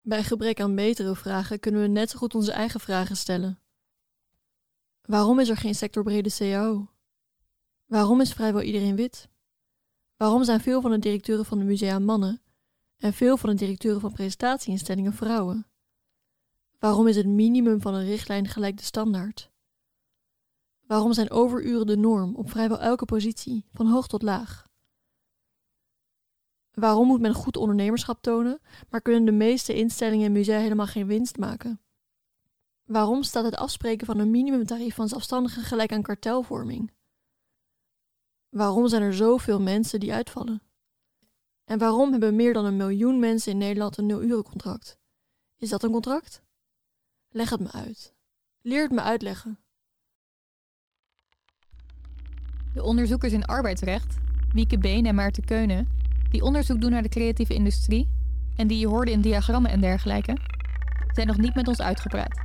Bij gebrek aan betere vragen kunnen we net zo goed onze eigen vragen stellen. Waarom is er geen sectorbrede CAO? Waarom is vrijwel iedereen wit? Waarom zijn veel van de directeuren van de musea mannen en veel van de directeuren van presentatieinstellingen vrouwen? Waarom is het minimum van een richtlijn gelijk de standaard? Waarom zijn overuren de norm op vrijwel elke positie, van hoog tot laag? Waarom moet men goed ondernemerschap tonen, maar kunnen de meeste instellingen en musea helemaal geen winst maken? Waarom staat het afspreken van een minimumtarief van zelfstandigen gelijk aan kartelvorming? Waarom zijn er zoveel mensen die uitvallen? En waarom hebben meer dan een miljoen mensen in Nederland een nul-urencontract? Is dat een contract? Leg het me uit. Leer het me uitleggen. De onderzoekers in arbeidsrecht, Wieke Been en Maarten Keunen, die onderzoek doen naar de creatieve industrie en die je hoorde in diagrammen en dergelijke, zijn nog niet met ons uitgepraat.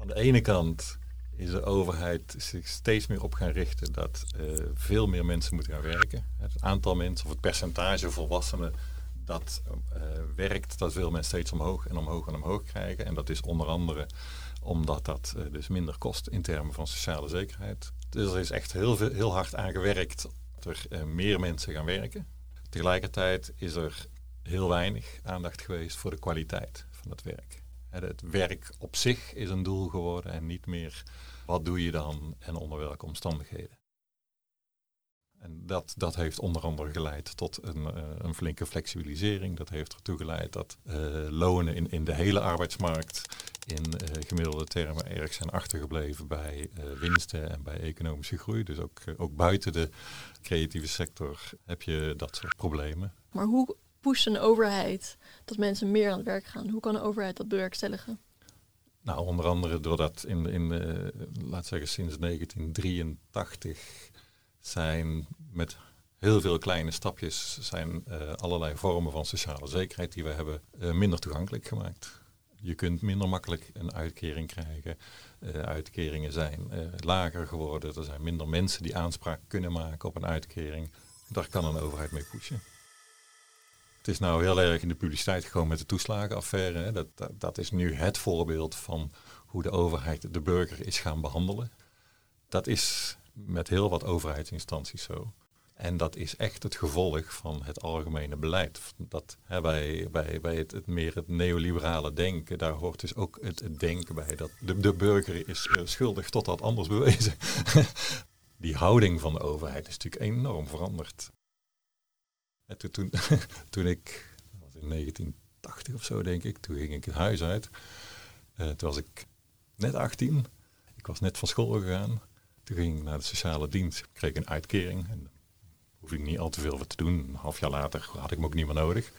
Aan de ene kant is de overheid zich steeds meer op gaan richten dat uh, veel meer mensen moeten gaan werken. Het aantal mensen of het percentage volwassenen dat uh, werkt, dat wil men steeds omhoog en omhoog en omhoog krijgen. En dat is onder andere omdat dat uh, dus minder kost in termen van sociale zekerheid. Dus er is echt heel, veel, heel hard aan gewerkt dat er meer mensen gaan werken. Tegelijkertijd is er heel weinig aandacht geweest voor de kwaliteit van het werk. Het werk op zich is een doel geworden en niet meer wat doe je dan en onder welke omstandigheden. En dat, dat heeft onder andere geleid tot een, uh, een flinke flexibilisering. Dat heeft ertoe geleid dat uh, lonen in, in de hele arbeidsmarkt in uh, gemiddelde termen erg zijn achtergebleven bij winsten en bij economische groei. Dus ook, ook buiten de creatieve sector heb je dat soort problemen. Maar hoe pusht een overheid dat mensen meer aan het werk gaan? Hoe kan een overheid dat bewerkstelligen? Nou, onder andere doordat in, in laat zeggen sinds 1983 zijn met heel veel kleine stapjes zijn uh, allerlei vormen van sociale zekerheid die we hebben uh, minder toegankelijk gemaakt. Je kunt minder makkelijk een uitkering krijgen. uitkeringen zijn lager geworden. Er zijn minder mensen die aanspraak kunnen maken op een uitkering. Daar kan een overheid mee pushen. Het is nou heel erg in de publiciteit gekomen met de toeslagenaffaire. Dat, dat, is nu het voorbeeld van hoe de overheid de burger is gaan behandelen. Dat is met heel wat overheidsinstanties zo. En dat is echt het gevolg van het algemene beleid. Dat hè, bij, bij, bij het, meer het neoliberale denken, daar hoort dus ook het, denken bij dat de, burger is uh, schuldig totdat anders bewezen. Die houding van de overheid is natuurlijk enorm veranderd. En toen, toen, toen ik, was in 1980 of zo denk ik, toen ging ik het huis uit. Uh, toen was ik net 18. Ik was net van school gegaan. Toen ging ik naar de sociale dienst. Ik kreeg een uitkering. En hoef ik niet al te veel voor te doen. Een half jaar later had ik me ook niet meer nodig.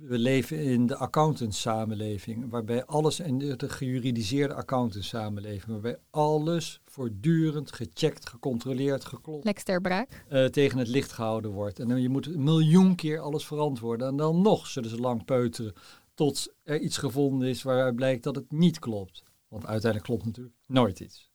we leven in de accountantssamenleving, waarbij alles, en de, de gejuridiseerde accountantssamenleving, waarbij alles voortdurend gecheckt, gecontroleerd, geklopt. Lex ter braak. Uh, tegen het licht gehouden wordt. En dan je moet een miljoen keer alles verantwoorden. En dan nog zullen ze lang peuteren tot er iets gevonden is waaruit blijkt dat het niet klopt. Want uiteindelijk klopt natuurlijk nooit iets.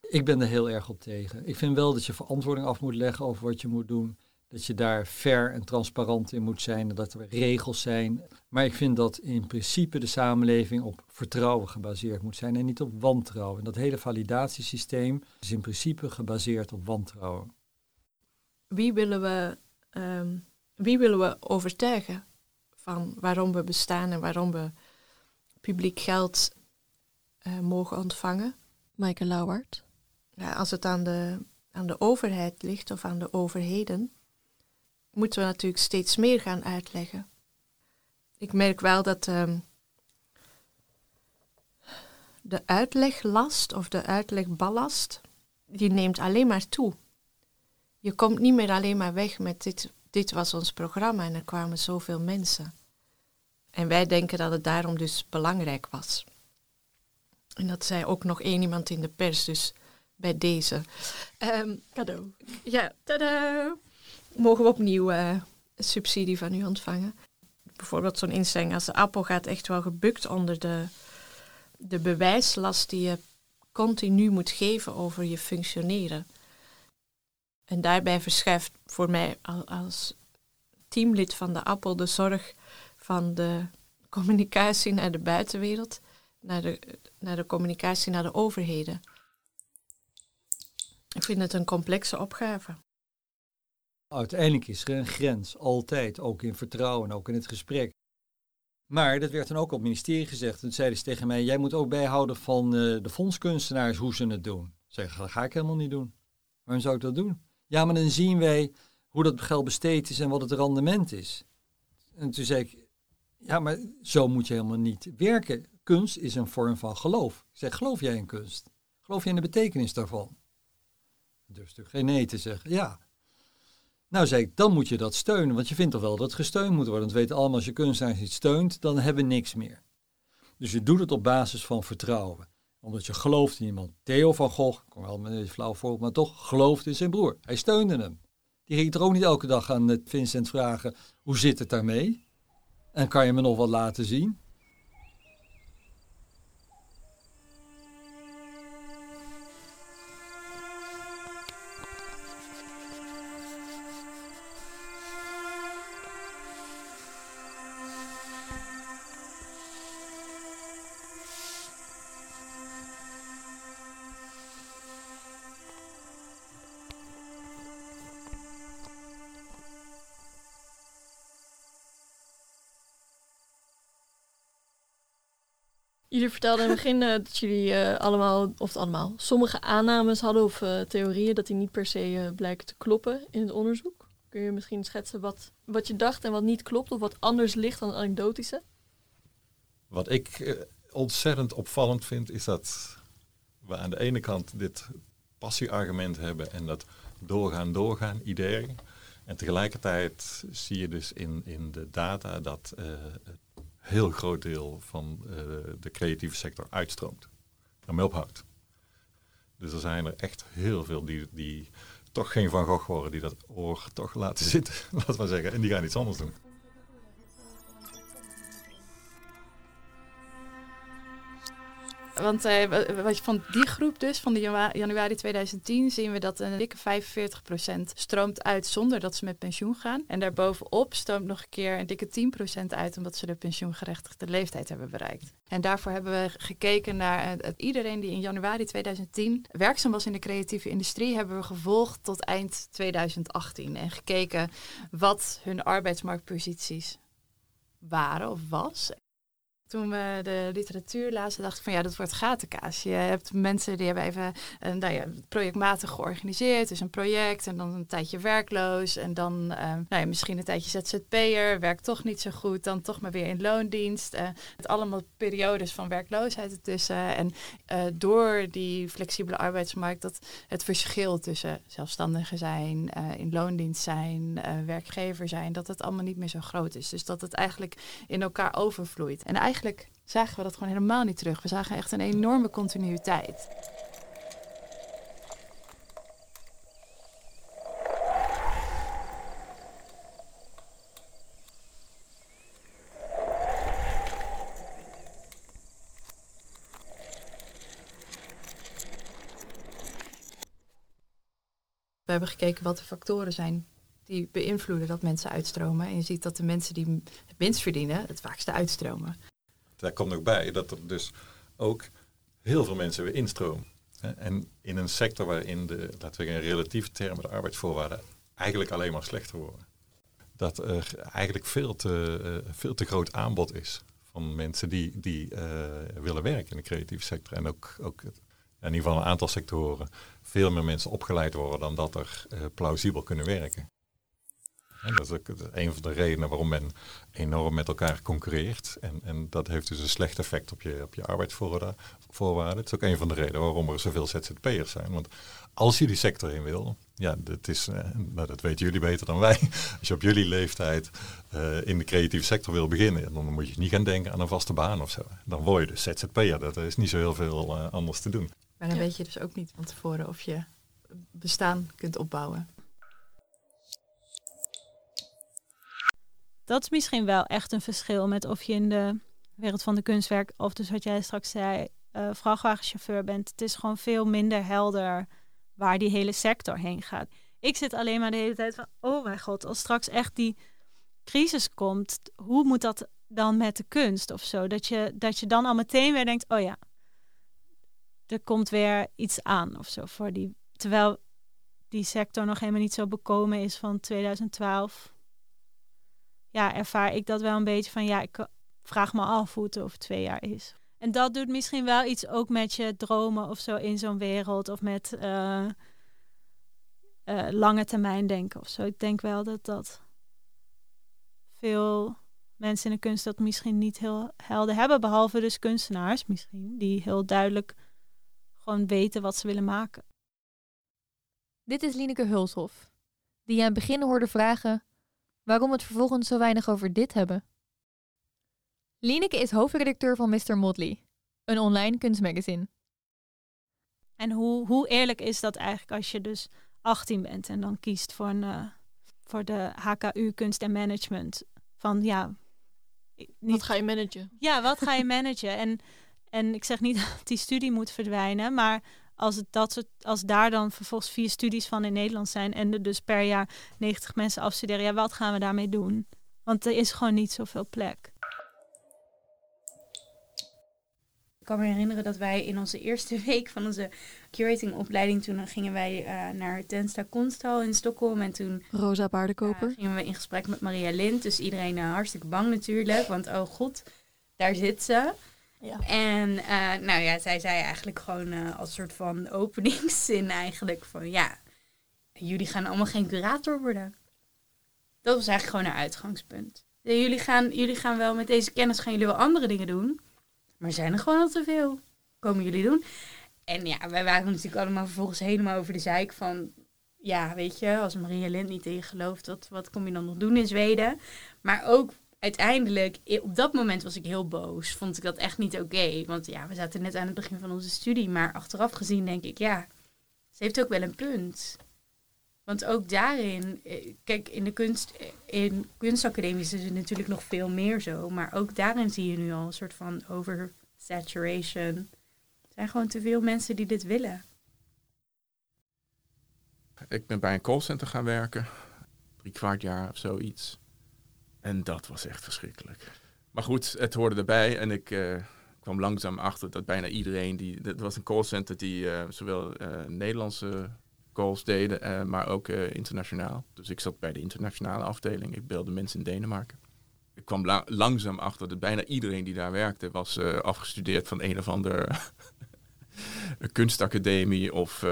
Ik ben er heel erg op tegen. Ik vind wel dat je verantwoording af moet leggen over wat je moet doen. Dat je daar fair en transparant in moet zijn dat er regels zijn. Maar ik vind dat in principe de samenleving op vertrouwen gebaseerd moet zijn en niet op wantrouwen. En dat hele validatiesysteem is in principe gebaseerd op wantrouwen. Wie willen we, ehm, wie willen we overtuigen van waarom we bestaan en waarom we publiek geld eh, mogen ontvangen? Maaike Lauwert. Ja, als het aan de, aan de overheid ligt of aan de overheden, moeten we natuurlijk steeds meer gaan uitleggen. Ik merk wel dat ehm, de uitleglast of de uitlegballast, die neemt alleen maar toe. Je komt niet meer alleen maar weg met dit, dit was ons programma en er kwamen zoveel mensen. En wij denken dat het daarom dus belangrijk was. En dat zei ook nog één iemand in de pers, dus bij deze. Ehm, cadeau. Ja, tada! Mogen we opnieuw uh, subsidie van u ontvangen? Bijvoorbeeld zo'n instelling als de Appel gaat echt wel gebukt onder de, de bewijslast die je continu moet geven over je functioneren. En daarbij verschuift voor mij als teamlid van de Appel de zorg van de communicatie naar de buitenwereld, naar de, naar de communicatie naar de overheden. Ik vind het een complexe opgave. Uiteindelijk is er een grens, altijd, ook in vertrouwen, ook in het gesprek. Maar dat werd dan ook op het ministerie gezegd. Toen zeiden ze tegen mij, jij moet ook bijhouden van uh, de fondskunstenaars hoe ze het doen. Zeg, dat ga ik helemaal niet doen. Waarom zou ik dat doen? Ja, maar dan zien wij hoe dat geld besteed is en wat het rendement is. En toen zei ik, ja, maar zo moet je helemaal niet werken. Kunst is een vorm van geloof. Ik zeg, geloof jij in kunst? Geloof je in de betekenis daarvan? durf natuurlijk geen nee te zeggen. Ja. Nou, zei ik, dan moet je dat steunen, want je vindt toch wel dat het gesteund moet worden. Want we weten allemaal, als je kunstenaars niet steunt, dan hebben we niks meer. Dus je doet het op basis van vertrouwen. Omdat je gelooft in iemand. Theo van Gogh, ik kom wel met een flauw voorbeeld, maar toch geloofde in zijn broer. Hij steunde hem. Die ging er ook niet elke dag aan Vincent vragen, hoe zit het daarmee? En kan je me nog wat laten zien? Jullie vertelden in het begin uh, dat jullie uh, allemaal, of allemaal, sommige aannames hadden of uh, theorieën dat die niet per se blijken te kloppen in het onderzoek. Kun je misschien schetsen wat, wat je dacht en wat niet klopt of wat anders ligt dan anekdotische? Wat ik ontzettend opvallend vind is dat we aan de ene kant dit passieargument hebben en dat doorgaan, doorgaan idee. En tegelijkertijd zie je dus in, in de data dat heel groot deel van uh, de creatieve sector uitstroomt. Daarmee ophoudt. Dus er zijn er echt heel veel die, die toch geen Van Gogh worden, die dat oor toch laten zitten, laten we zeggen. En die gaan iets anders doen. Want uh, van die groep dus, van de januari 2010, zien we dat een dikke 45% stroomt uit zonder dat ze met pensioen gaan. En daarbovenop stroomt nog een keer een dikke 10% uit omdat ze de pensioengerechtigde leeftijd hebben bereikt. En daarvoor hebben we gekeken naar uh, iedereen die in januari 2010 werkzaam was in de creatieve industrie, hebben we gevolgd tot eind 2018. En gekeken wat hun arbeidsmarktposities waren of was toen we de literatuur lazen, dacht ik van ja, dat wordt gatenkaas. Je hebt mensen die hebben even nou ja, projectmatig georganiseerd. Dus een project en dan een tijdje werkloos. En dan uh, nou ja, misschien een tijdje ZZP'er, werkt toch niet zo goed. Dan toch maar weer in loondienst. Uh, het allemaal periodes van werkloosheid ertussen. En uh, door die flexibele arbeidsmarkt, dat het verschil tussen zelfstandigen zijn, in loondienst zijn, werkgever zijn, dat het allemaal niet meer zo groot is. Dus dat het eigenlijk in elkaar overvloeit. En eigenlijk zagen we dat gewoon helemaal niet terug. We zagen echt een enorme continuïteit. We hebben gekeken wat de factoren zijn die beïnvloeden dat mensen uitstromen. En je ziet dat de mensen die het minst verdienen, het vaakste uitstromen. Daar komt nog bij dat er dus ook heel veel mensen weer instromen. En in een sector waarin de, laten we in relatieve termen, de arbeidsvoorwaarden eigenlijk alleen maar slechter worden. Dat er eigenlijk veel te, uh, veel te groot aanbod is van mensen die, die uh, willen werken in de creatieve sector. En ook, ook in ieder geval een aantal sectoren veel meer mensen opgeleid worden dan dat er uh, plausibel kunnen werken. En dat is ook een van de redenen waarom men enorm met elkaar concurreert. En, en dat heeft dus een slecht effect op je, op je arbeidsvoorwaarden. Het is ook een van de redenen waarom er zoveel ZZP'ers zijn. Want als je die sector in wil, ja, dat, is, uh, nou, dat weten jullie beter dan wij. Als je op jullie leeftijd uh, in de creatieve sector wil beginnen, dan moet je niet gaan denken aan een vaste baan of zo. Dan word je dus ZZP'er. Dat is niet zo heel veel uh, anders te doen. Maar dan ja. weet je dus ook niet van tevoren of je bestaan kunt opbouwen. Dat is misschien wel echt een verschil met of je in de wereld van de kunstwerk of dus wat jij straks zei, uh, vrachtwagenchauffeur bent. Het is gewoon veel minder helder waar die hele sector heen gaat. Ik zit alleen maar de hele tijd van, oh mijn god, als straks echt die crisis komt, hoe moet dat dan met de kunst of zo? Dat je, dat je dan al meteen weer denkt, oh ja, er komt weer iets aan of zo voor die. Terwijl die sector nog helemaal niet zo bekomen is van 2012. Ja, ervaar ik dat wel een beetje van, ja, ik vraag me af hoe het over twee jaar is. En dat doet misschien wel iets ook met je dromen of zo in zo'n wereld. Of met uh, uh, lange termijn denken of zo. Ik denk wel dat dat veel mensen in de kunst dat misschien niet heel helder hebben. Behalve dus kunstenaars misschien. Die heel duidelijk gewoon weten wat ze willen maken. Dit is Lineke Hulshof. Die je aan het begin hoorde vragen waarom we het vervolgens zo weinig over dit hebben. Lineke is hoofdredacteur van Mr. Motley, een online kunstmagazine. En hoe, hoe eerlijk is dat eigenlijk als je dus 18 bent en dan kiest voor, een, uh, voor de HKU Kunst en Management? Van ja. Niet, wat ga je managen? Ja, wat ga je managen? En, en ik zeg niet dat die studie moet verdwijnen, maar als, het dat soort, als daar dan vervolgens vier studies van in Nederland zijn en er dus per jaar 90 mensen afstuderen, ja, wat gaan we daarmee doen? Want er is gewoon niet zoveel plek. Ik kan me herinneren dat wij in onze eerste week van onze curatingopleiding, toen gingen wij uh, naar Tensta Kunsthal in Stockholm en toen... Rosa Paardenkoper. Uh, gingen we in gesprek met Maria Lind, dus iedereen uh, hartstikke bang natuurlijk, want oh god, daar zit ze. Ja. En nou ja, zij zei eigenlijk gewoon als soort van openingszin eigenlijk van ja, jullie gaan allemaal geen curator worden. Dat was eigenlijk gewoon haar uitgangspunt. Jullie gaan, jullie gaan wel met deze kennis gaan jullie wel andere dingen doen. Maar zijn er gewoon al te veel. Komen jullie doen? En ja, wij waren natuurlijk allemaal vervolgens helemaal over de zeik van... Ja, weet je, als Maria Lind niet in je gelooft, wat, wat kom je dan nog doen in Zweden? Maar ook uiteindelijk, op dat moment was ik heel boos. Vond ik dat echt niet oké. Want ja, we zaten net aan het begin van onze studie. Maar achteraf gezien denk ik, ja, ze heeft ook wel een punt. Want ook daarin, kijk, in de kunst, in kunstacademies is het natuurlijk nog veel meer zo. Maar ook daarin zie je nu al een soort van oversaturation. Er zijn gewoon te veel mensen die dit willen. Ik ben bij een callcenter gaan werken. Drie kwart jaar of zoiets. En dat was echt verschrikkelijk. Maar goed, het hoorde erbij. En ik uh, kwam langzaam achter dat bijna iedereen die... Dat was een callcenter die uh, zowel uh, Nederlandse calls deden, maar ook internationaal. Dus ik zat bij de internationale afdeling. Ik beelde mensen in Denemarken. Ik kwam la langzaam achter dat bijna iedereen die daar werkte was afgestudeerd van een of ander kunstacademie of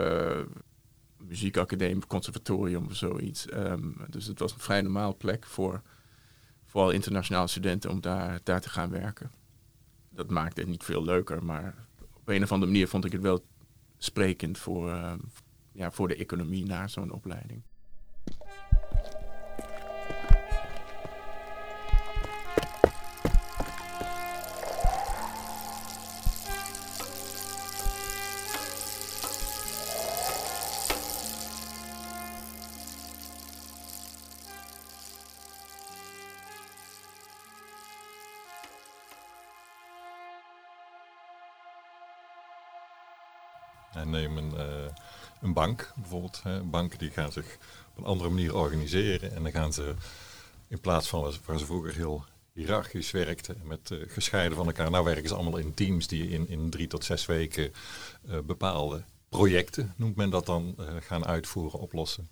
muziekacademie, conservatorium of zoiets. Um, dus het was een vrij normaal plek voor vooral internationale studenten om daar, daar te gaan werken. Dat maakte het niet veel leuker, maar op een of andere manier vond ik het wel sprekend voor, ja, voor de economie na zo'n opleiding. En neem een, uh, een bank bijvoorbeeld. Hè. Banken die gaan zich op een andere manier organiseren. En dan gaan ze in plaats van waar ze vroeger heel hiërarchisch werkten, met uh, gescheiden van elkaar. Nou werken ze allemaal in teams die in, in drie tot zes weken uh, bepaalde projecten, noemt men dat dan, gaan uitvoeren, oplossen.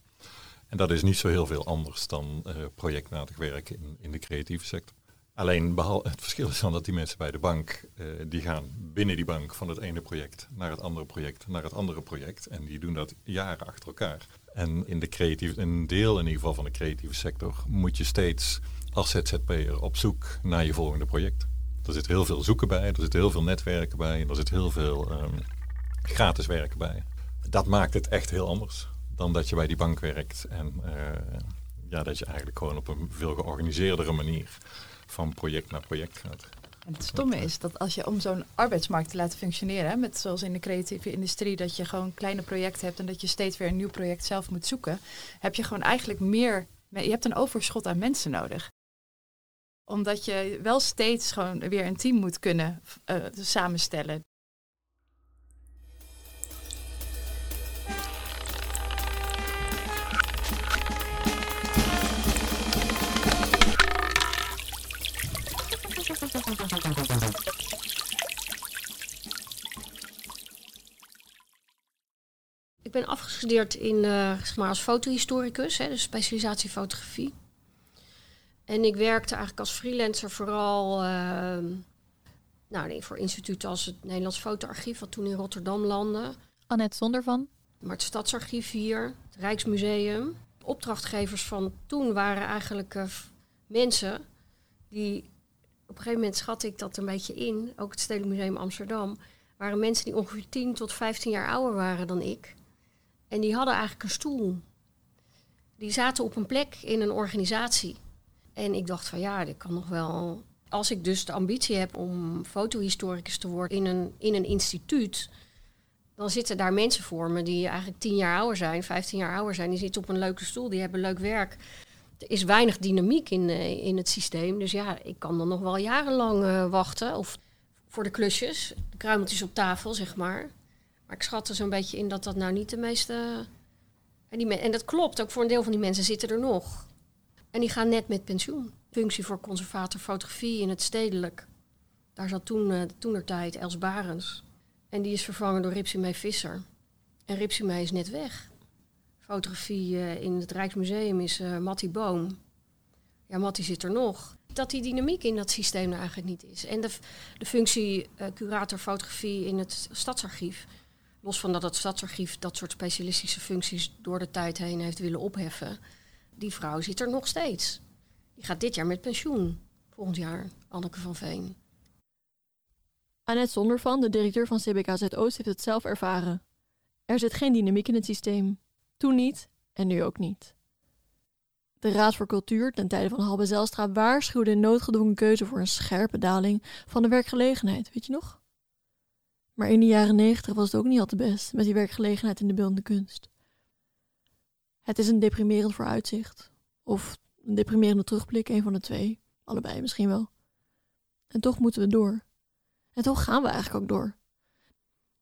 En dat is niet zo heel veel anders dan projectmatig werken in, in de creatieve sector. Alleen het verschil is dan dat die mensen bij de bank, die gaan binnen die bank van het ene project naar het andere project, naar het andere project. En die doen dat jaren achter elkaar. En in de creatieve, een deel in ieder geval van de creatieve sector, moet je steeds als ZZP'er op zoek naar je volgende project. Er zit heel veel zoeken bij, er zit heel veel netwerken bij, er zit heel veel um, gratis werken bij. Dat maakt het echt heel anders dan dat je bij die bank werkt en uh, ja, dat je eigenlijk gewoon op een veel georganiseerdere manier van project naar project gaat. En het stomme is dat als je om zo'n arbeidsmarkt te laten functioneren, met zoals in de creatieve industrie, dat je gewoon kleine projecten hebt en dat je steeds weer een nieuw project zelf moet zoeken, heb je gewoon eigenlijk meer, je hebt een overschot aan mensen nodig omdat je wel steeds gewoon weer een team moet kunnen uh, samenstellen. Ik ben afgestudeerd in, uh, zeg maar als fotohistoricus, hè, dus specialisatie fotografie. En ik werkte eigenlijk als freelancer vooral uh, nou, nee, voor instituten als het Nederlands Fotoarchief, wat toen in Rotterdam landde. Annette Zondervan. Maar het Stadsarchief hier, het Rijksmuseum. Opdrachtgevers van toen waren eigenlijk uh, mensen die, op een gegeven moment schat ik dat een beetje in, ook het Stedelijk Museum Amsterdam, waren mensen die ongeveer 10 tot 15 jaar ouder waren dan ik. En die hadden eigenlijk een stoel. Die zaten op een plek in een organisatie. En ik dacht van ja, dit kan nog wel. Als ik dus de ambitie heb om fotohistoricus te worden in een, in een instituut, dan zitten daar mensen voor me die eigenlijk tien jaar ouder zijn, 15 jaar ouder zijn. Die zitten op een leuke stoel, die hebben leuk werk. Er is weinig dynamiek in, uh, in het systeem. Dus ja, ik kan dan nog wel jarenlang uh, wachten. Of voor de klusjes, de kruimeltjes op tafel, zeg maar. Maar ik schat er zo'n beetje in dat dat nou niet de meeste... En, die en dat klopt, ook voor een deel van die mensen zitten er nog. En die gaan net met pensioen. Functie voor conservator fotografie in het stedelijk. Daar zat toen, uh, toenertijd Els Barens. En die is vervangen door Ripsime Visser. En Ripsime is net weg. Fotografie uh, in het Rijksmuseum is uh, Mattie Boom. Ja, Mattie zit er nog. Dat die dynamiek in dat systeem er eigenlijk niet is. En de, de functie curator fotografie in het stadsarchief. Los van dat het stadsarchief dat soort specialistische functies door de tijd heen heeft willen opheffen die vrouw zit er nog steeds. Die gaat dit jaar met pensioen. Volgend jaar, Anneke van Veen. Annette Zondervan, de directeur van CBKZ Oost, heeft het zelf ervaren. Er zit geen dynamiek in het systeem. Toen niet en nu ook niet. De Raad voor Cultuur ten tijde van Halbe Zelstra waarschuwde een noodgedwongen keuze voor een scherpe daling van de werkgelegenheid, weet je nog? Maar in de jaren negentig was het ook niet al te best met die werkgelegenheid in de beeldende kunst. Het is een deprimerend vooruitzicht. Of een deprimerende terugblik, een van de twee. Allebei misschien wel. En toch moeten we door. En toch gaan we eigenlijk ook door.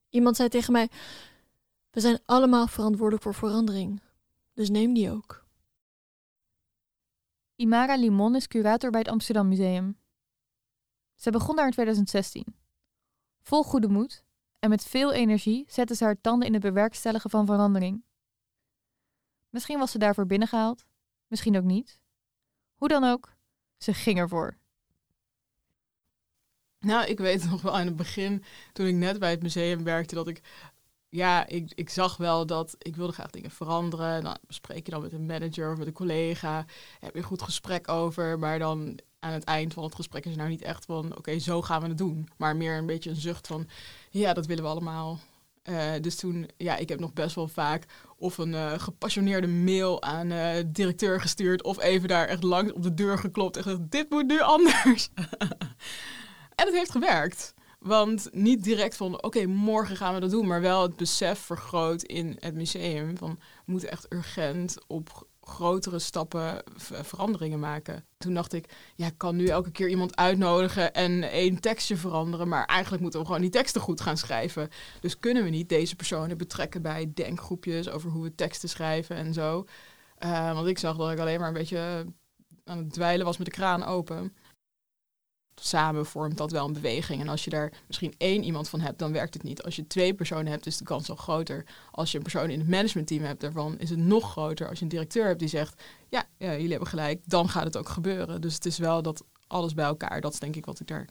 Iemand zei tegen mij: We zijn allemaal verantwoordelijk voor verandering. Dus neem die ook. Imara Limon is curator bij het Amsterdam Museum. Ze begon daar in 2016. Vol goede moed en met veel energie zette ze haar tanden in het bewerkstelligen van verandering. Misschien was ze daarvoor binnengehaald, misschien ook niet. Hoe dan ook, ze ging ervoor. Nou, ik weet nog wel aan het begin, toen ik net bij het museum werkte, dat ik, ja, ik, ik zag wel dat ik wilde graag dingen veranderen. Dan bespreek je dan met een manager of met een collega, heb je een goed gesprek over, maar dan aan het eind van het gesprek is nou niet echt van, oké, zo gaan we het doen. Maar meer een beetje een zucht van, ja, dat willen we allemaal. Uh, dus toen, ja, ik heb nog best wel vaak of een uh, gepassioneerde mail aan uh, directeur gestuurd, of even daar echt langs op de deur geklopt en gezegd, dit moet nu anders. en het heeft gewerkt. Want niet direct van, oké, morgen gaan we dat doen, maar wel het besef vergroot in het museum van, we moeten echt urgent op grotere stappen veranderingen maken. Toen dacht ik, ja, ik kan nu elke keer iemand uitnodigen en één tekstje veranderen, maar eigenlijk moeten we gewoon die teksten goed gaan schrijven. Dus kunnen we niet deze personen betrekken bij denkgroepjes over hoe we teksten schrijven en zo. Eh, want ik zag dat ik alleen maar een beetje aan het dweilen was met de kraan open. Samen vormt dat wel een beweging. En als je daar misschien één iemand van hebt, dan werkt het niet. Als je twee personen hebt, is de kans al groter. Als je een persoon in het managementteam hebt daarvan, is het nog groter. Als je een directeur hebt die zegt, ja, jullie hebben gelijk, dan gaat het ook gebeuren. Dus het is wel dat alles bij elkaar, dat is denk ik wat ik daarin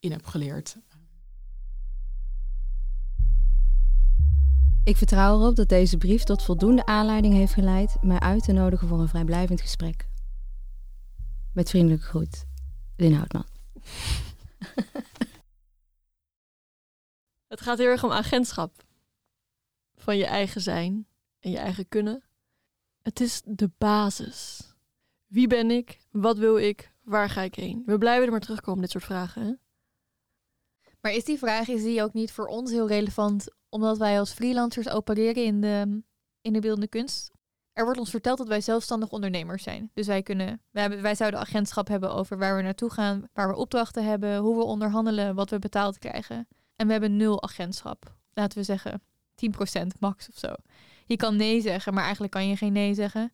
heb geleerd. Ik vertrouw erop dat deze brief tot voldoende aanleiding heeft geleid mij uit te nodigen voor een vrijblijvend gesprek. Met vriendelijke groet, Lin Houtman. Het gaat heel erg om agentschap. Van je eigen zijn en je eigen kunnen. Het is de basis. Wie ben ik? Wat wil ik? Waar ga ik heen? We blijven er maar terugkomen, dit soort vragen. Maar is die vraag is die ook niet voor ons heel relevant, omdat wij als freelancers opereren in de, in de beeldende kunst? Er wordt ons verteld dat wij zelfstandig ondernemers zijn. Dus wij, kunnen, wij, hebben, wij zouden agentschap hebben over waar we naartoe gaan, waar we opdrachten hebben, hoe we onderhandelen, wat we betaald krijgen. En we hebben nul agentschap. Laten we zeggen 10% max of zo. Je kan nee zeggen, maar eigenlijk kan je geen nee zeggen.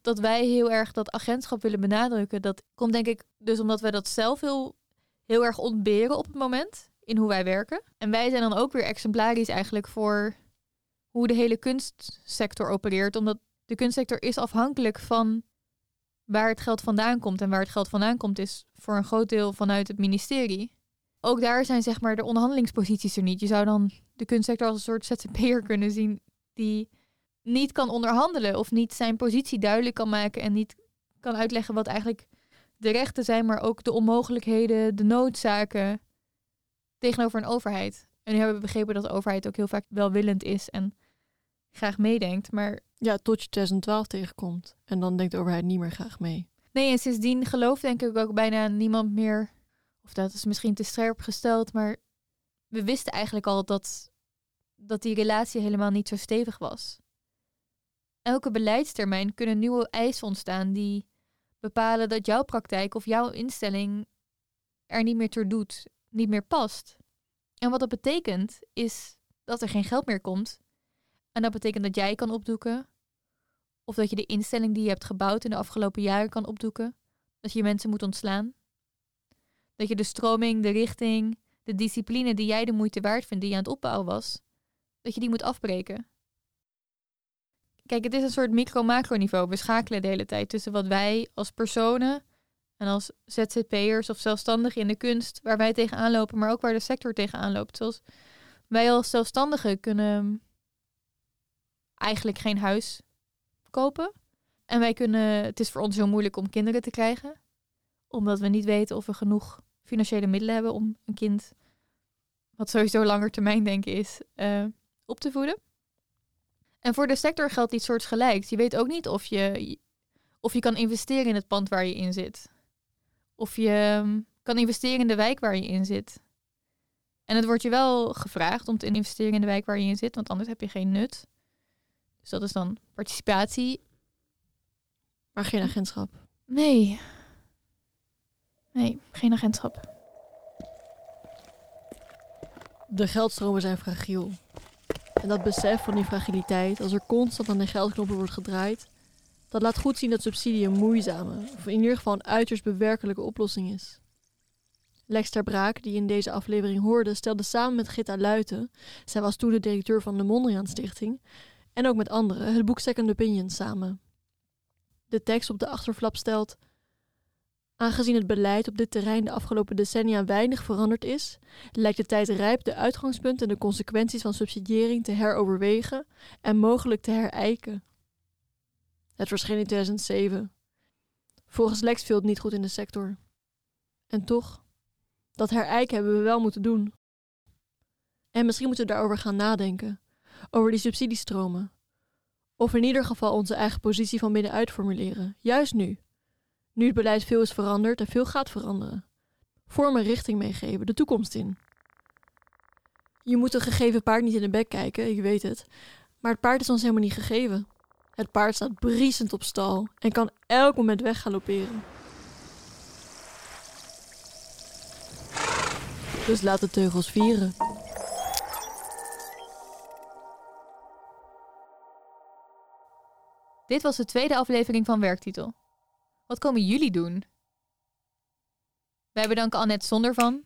Dat wij heel erg dat agentschap willen benadrukken, dat komt denk ik dus omdat wij dat zelf heel, heel erg ontberen op het moment in hoe wij werken. En wij zijn dan ook weer exemplarisch eigenlijk voor hoe de hele kunstsector opereert, omdat de kunstsector is afhankelijk van waar het geld vandaan komt. En waar het geld vandaan komt is voor een groot deel vanuit het ministerie. Ook daar zijn zeg maar de onderhandelingsposities er niet. Je zou dan de kunstsector als een soort ZZP'er kunnen zien die niet kan onderhandelen of niet zijn positie duidelijk kan maken en niet kan uitleggen wat eigenlijk de rechten zijn, maar ook de onmogelijkheden, de noodzaken tegenover een overheid. En nu hebben we begrepen dat de overheid ook heel vaak welwillend is en graag meedenkt, maar... Ja, tot je 2012 tegenkomt. En dan denkt de overheid niet meer graag mee. Nee, en sindsdien gelooft denk ik ook bijna niemand meer, of dat is misschien te scherp gesteld, maar we wisten eigenlijk al dat, dat die relatie helemaal niet zo stevig was. Elke beleidstermijn kunnen nieuwe eisen ontstaan die bepalen dat jouw praktijk of jouw instelling er niet meer toe doet, niet meer past. En wat dat betekent is dat er geen geld meer komt. En dat betekent dat jij kan opdoeken. Of dat je de instelling die je hebt gebouwd in de afgelopen jaren kan opdoeken. Dat je mensen moet ontslaan. Dat je de stroming, de richting, de discipline die jij de moeite waard vindt, die je aan het opbouwen was, dat je die moet afbreken. Kijk, het is een soort micro-macro niveau. We schakelen de hele tijd tussen wat wij als personen en als ZZP'ers of zelfstandigen in de kunst, waar wij tegenaan lopen, maar ook waar de sector tegenaan loopt. Zoals wij als zelfstandigen kunnen eigenlijk geen huis kopen. En wij kunnen, het is voor ons heel moeilijk om kinderen te krijgen, omdat we niet weten of we genoeg financiële middelen hebben om een kind, wat sowieso langer termijn denken is, uh, op te voeden. En voor de sector geldt iets soortgelijks. Je weet ook niet of je, of je kan investeren in het pand waar je in zit. Of je um, kan investeren in de wijk waar je in zit. En het wordt je wel gevraagd om te investeren in de wijk waar je in zit, want anders heb je geen nut. Dus dat is dan participatie. Maar geen agentschap. Nee. Nee, geen agentschap. De geldstromen zijn fragiel. En dat besef van die fragiliteit, als er constant aan de geldknoppen wordt gedraaid, dat laat goed zien dat subsidie een moeizame, of in ieder geval een uiterst bewerkelijke oplossing is. Lex ter Braak, die in deze aflevering hoorde, stelde samen met Gitta Luiten, zij was toen de directeur van de Mondriaan Stichting, en ook met anderen, het boek Second Opinion samen. De tekst op de achterflap stelt: Aangezien het beleid op dit terrein de afgelopen decennia weinig veranderd is, lijkt de tijd rijp de uitgangspunten en de consequenties van subsidiëring te heroverwegen en mogelijk te herijken. Het verscheen in 2007. Volgens Lex viel het niet goed in de sector. En toch, dat herijken hebben we wel moeten doen. En misschien moeten we daarover gaan nadenken, over die subsidiestromen. Of in ieder geval onze eigen positie van binnenuit formuleren, juist nu. Nu het beleid veel is veranderd en veel gaat veranderen. Vormen richting meegeven, de toekomst in. Je moet een gegeven paard niet in de bek kijken, ik weet het. Maar het paard is ons helemaal niet gegeven. Het paard staat briesend op stal en kan elk moment weggalopperen. Dus laat de teugels vieren. Dit was de tweede aflevering van Werktitel. Wat komen jullie doen? Wij bedanken Annette Zondervan,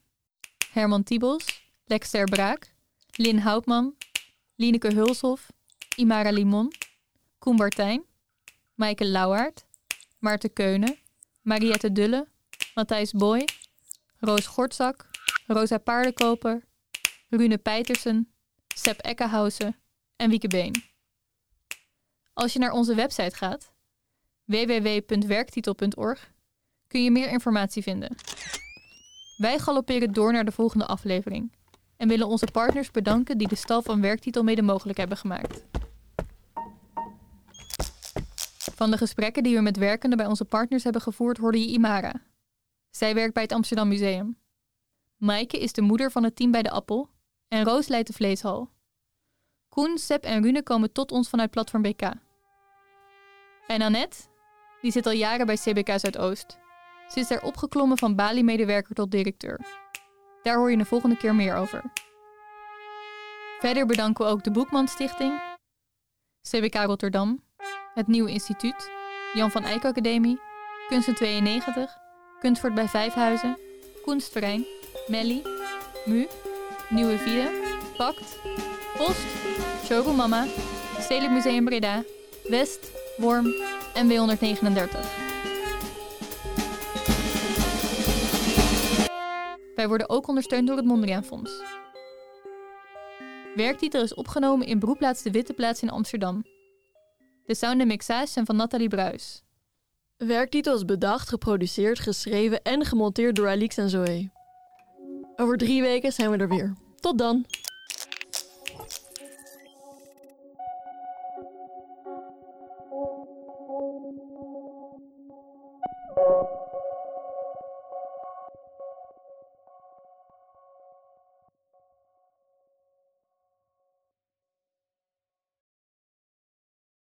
Herman Tiebels, Lex ter Braak, Lin Houtman, Lineke Hulshof, Imara Limon, Koen Bartijn, Maaike Lauwaard, Maarten Keunen, Mariette Dulle, Matthijs Boy, Roos Gortzak, Rosa Paardenkoper, Rune Peitersen, Seb Ekkenhausen en Wieke Been. Als je naar onze website gaat, www.werktitel.org, kun je meer informatie vinden. Wij galopperen door naar de volgende aflevering en willen onze partners bedanken die de stal van Werktitel mede mogelijk hebben gemaakt. Van de gesprekken die we met werkenden bij onze partners hebben gevoerd, hoorde je Imara. Zij werkt bij het Amsterdam Museum. Maaike is de moeder van het team bij de Appel en Roos leidt de vleeshal. Koen, Seb en Rune komen tot ons vanuit Platform BK. En Annette, die zit al jaren bij CBK Zuidoost. Ze is daar opgeklommen van Bali-medewerker tot directeur. Daar hoor je de volgende keer meer over. Verder bedanken we ook de Boekman Stichting, CBK Rotterdam, het Nieuwe Instituut, Jan van Eyck Academie, Kunsten 92, Kunstvoort bij Vijfhuizen, Kunstverein, Melly, MU, Nieuwe Vide, Pact, Post, Showroom Mama, Stedelijk Museum Breda, West, Worm en W139. Wij worden ook ondersteund door het Mondriaan Fonds. Werktitel is opgenomen in Broedplaats de Witte Plaats in Amsterdam. De sound en mixage zijn van Nathalie Bruis. Werktitel is bedacht, geproduceerd, geschreven en gemonteerd door Alix en Zoe. Over drie weken zijn we er weer. Tot dan!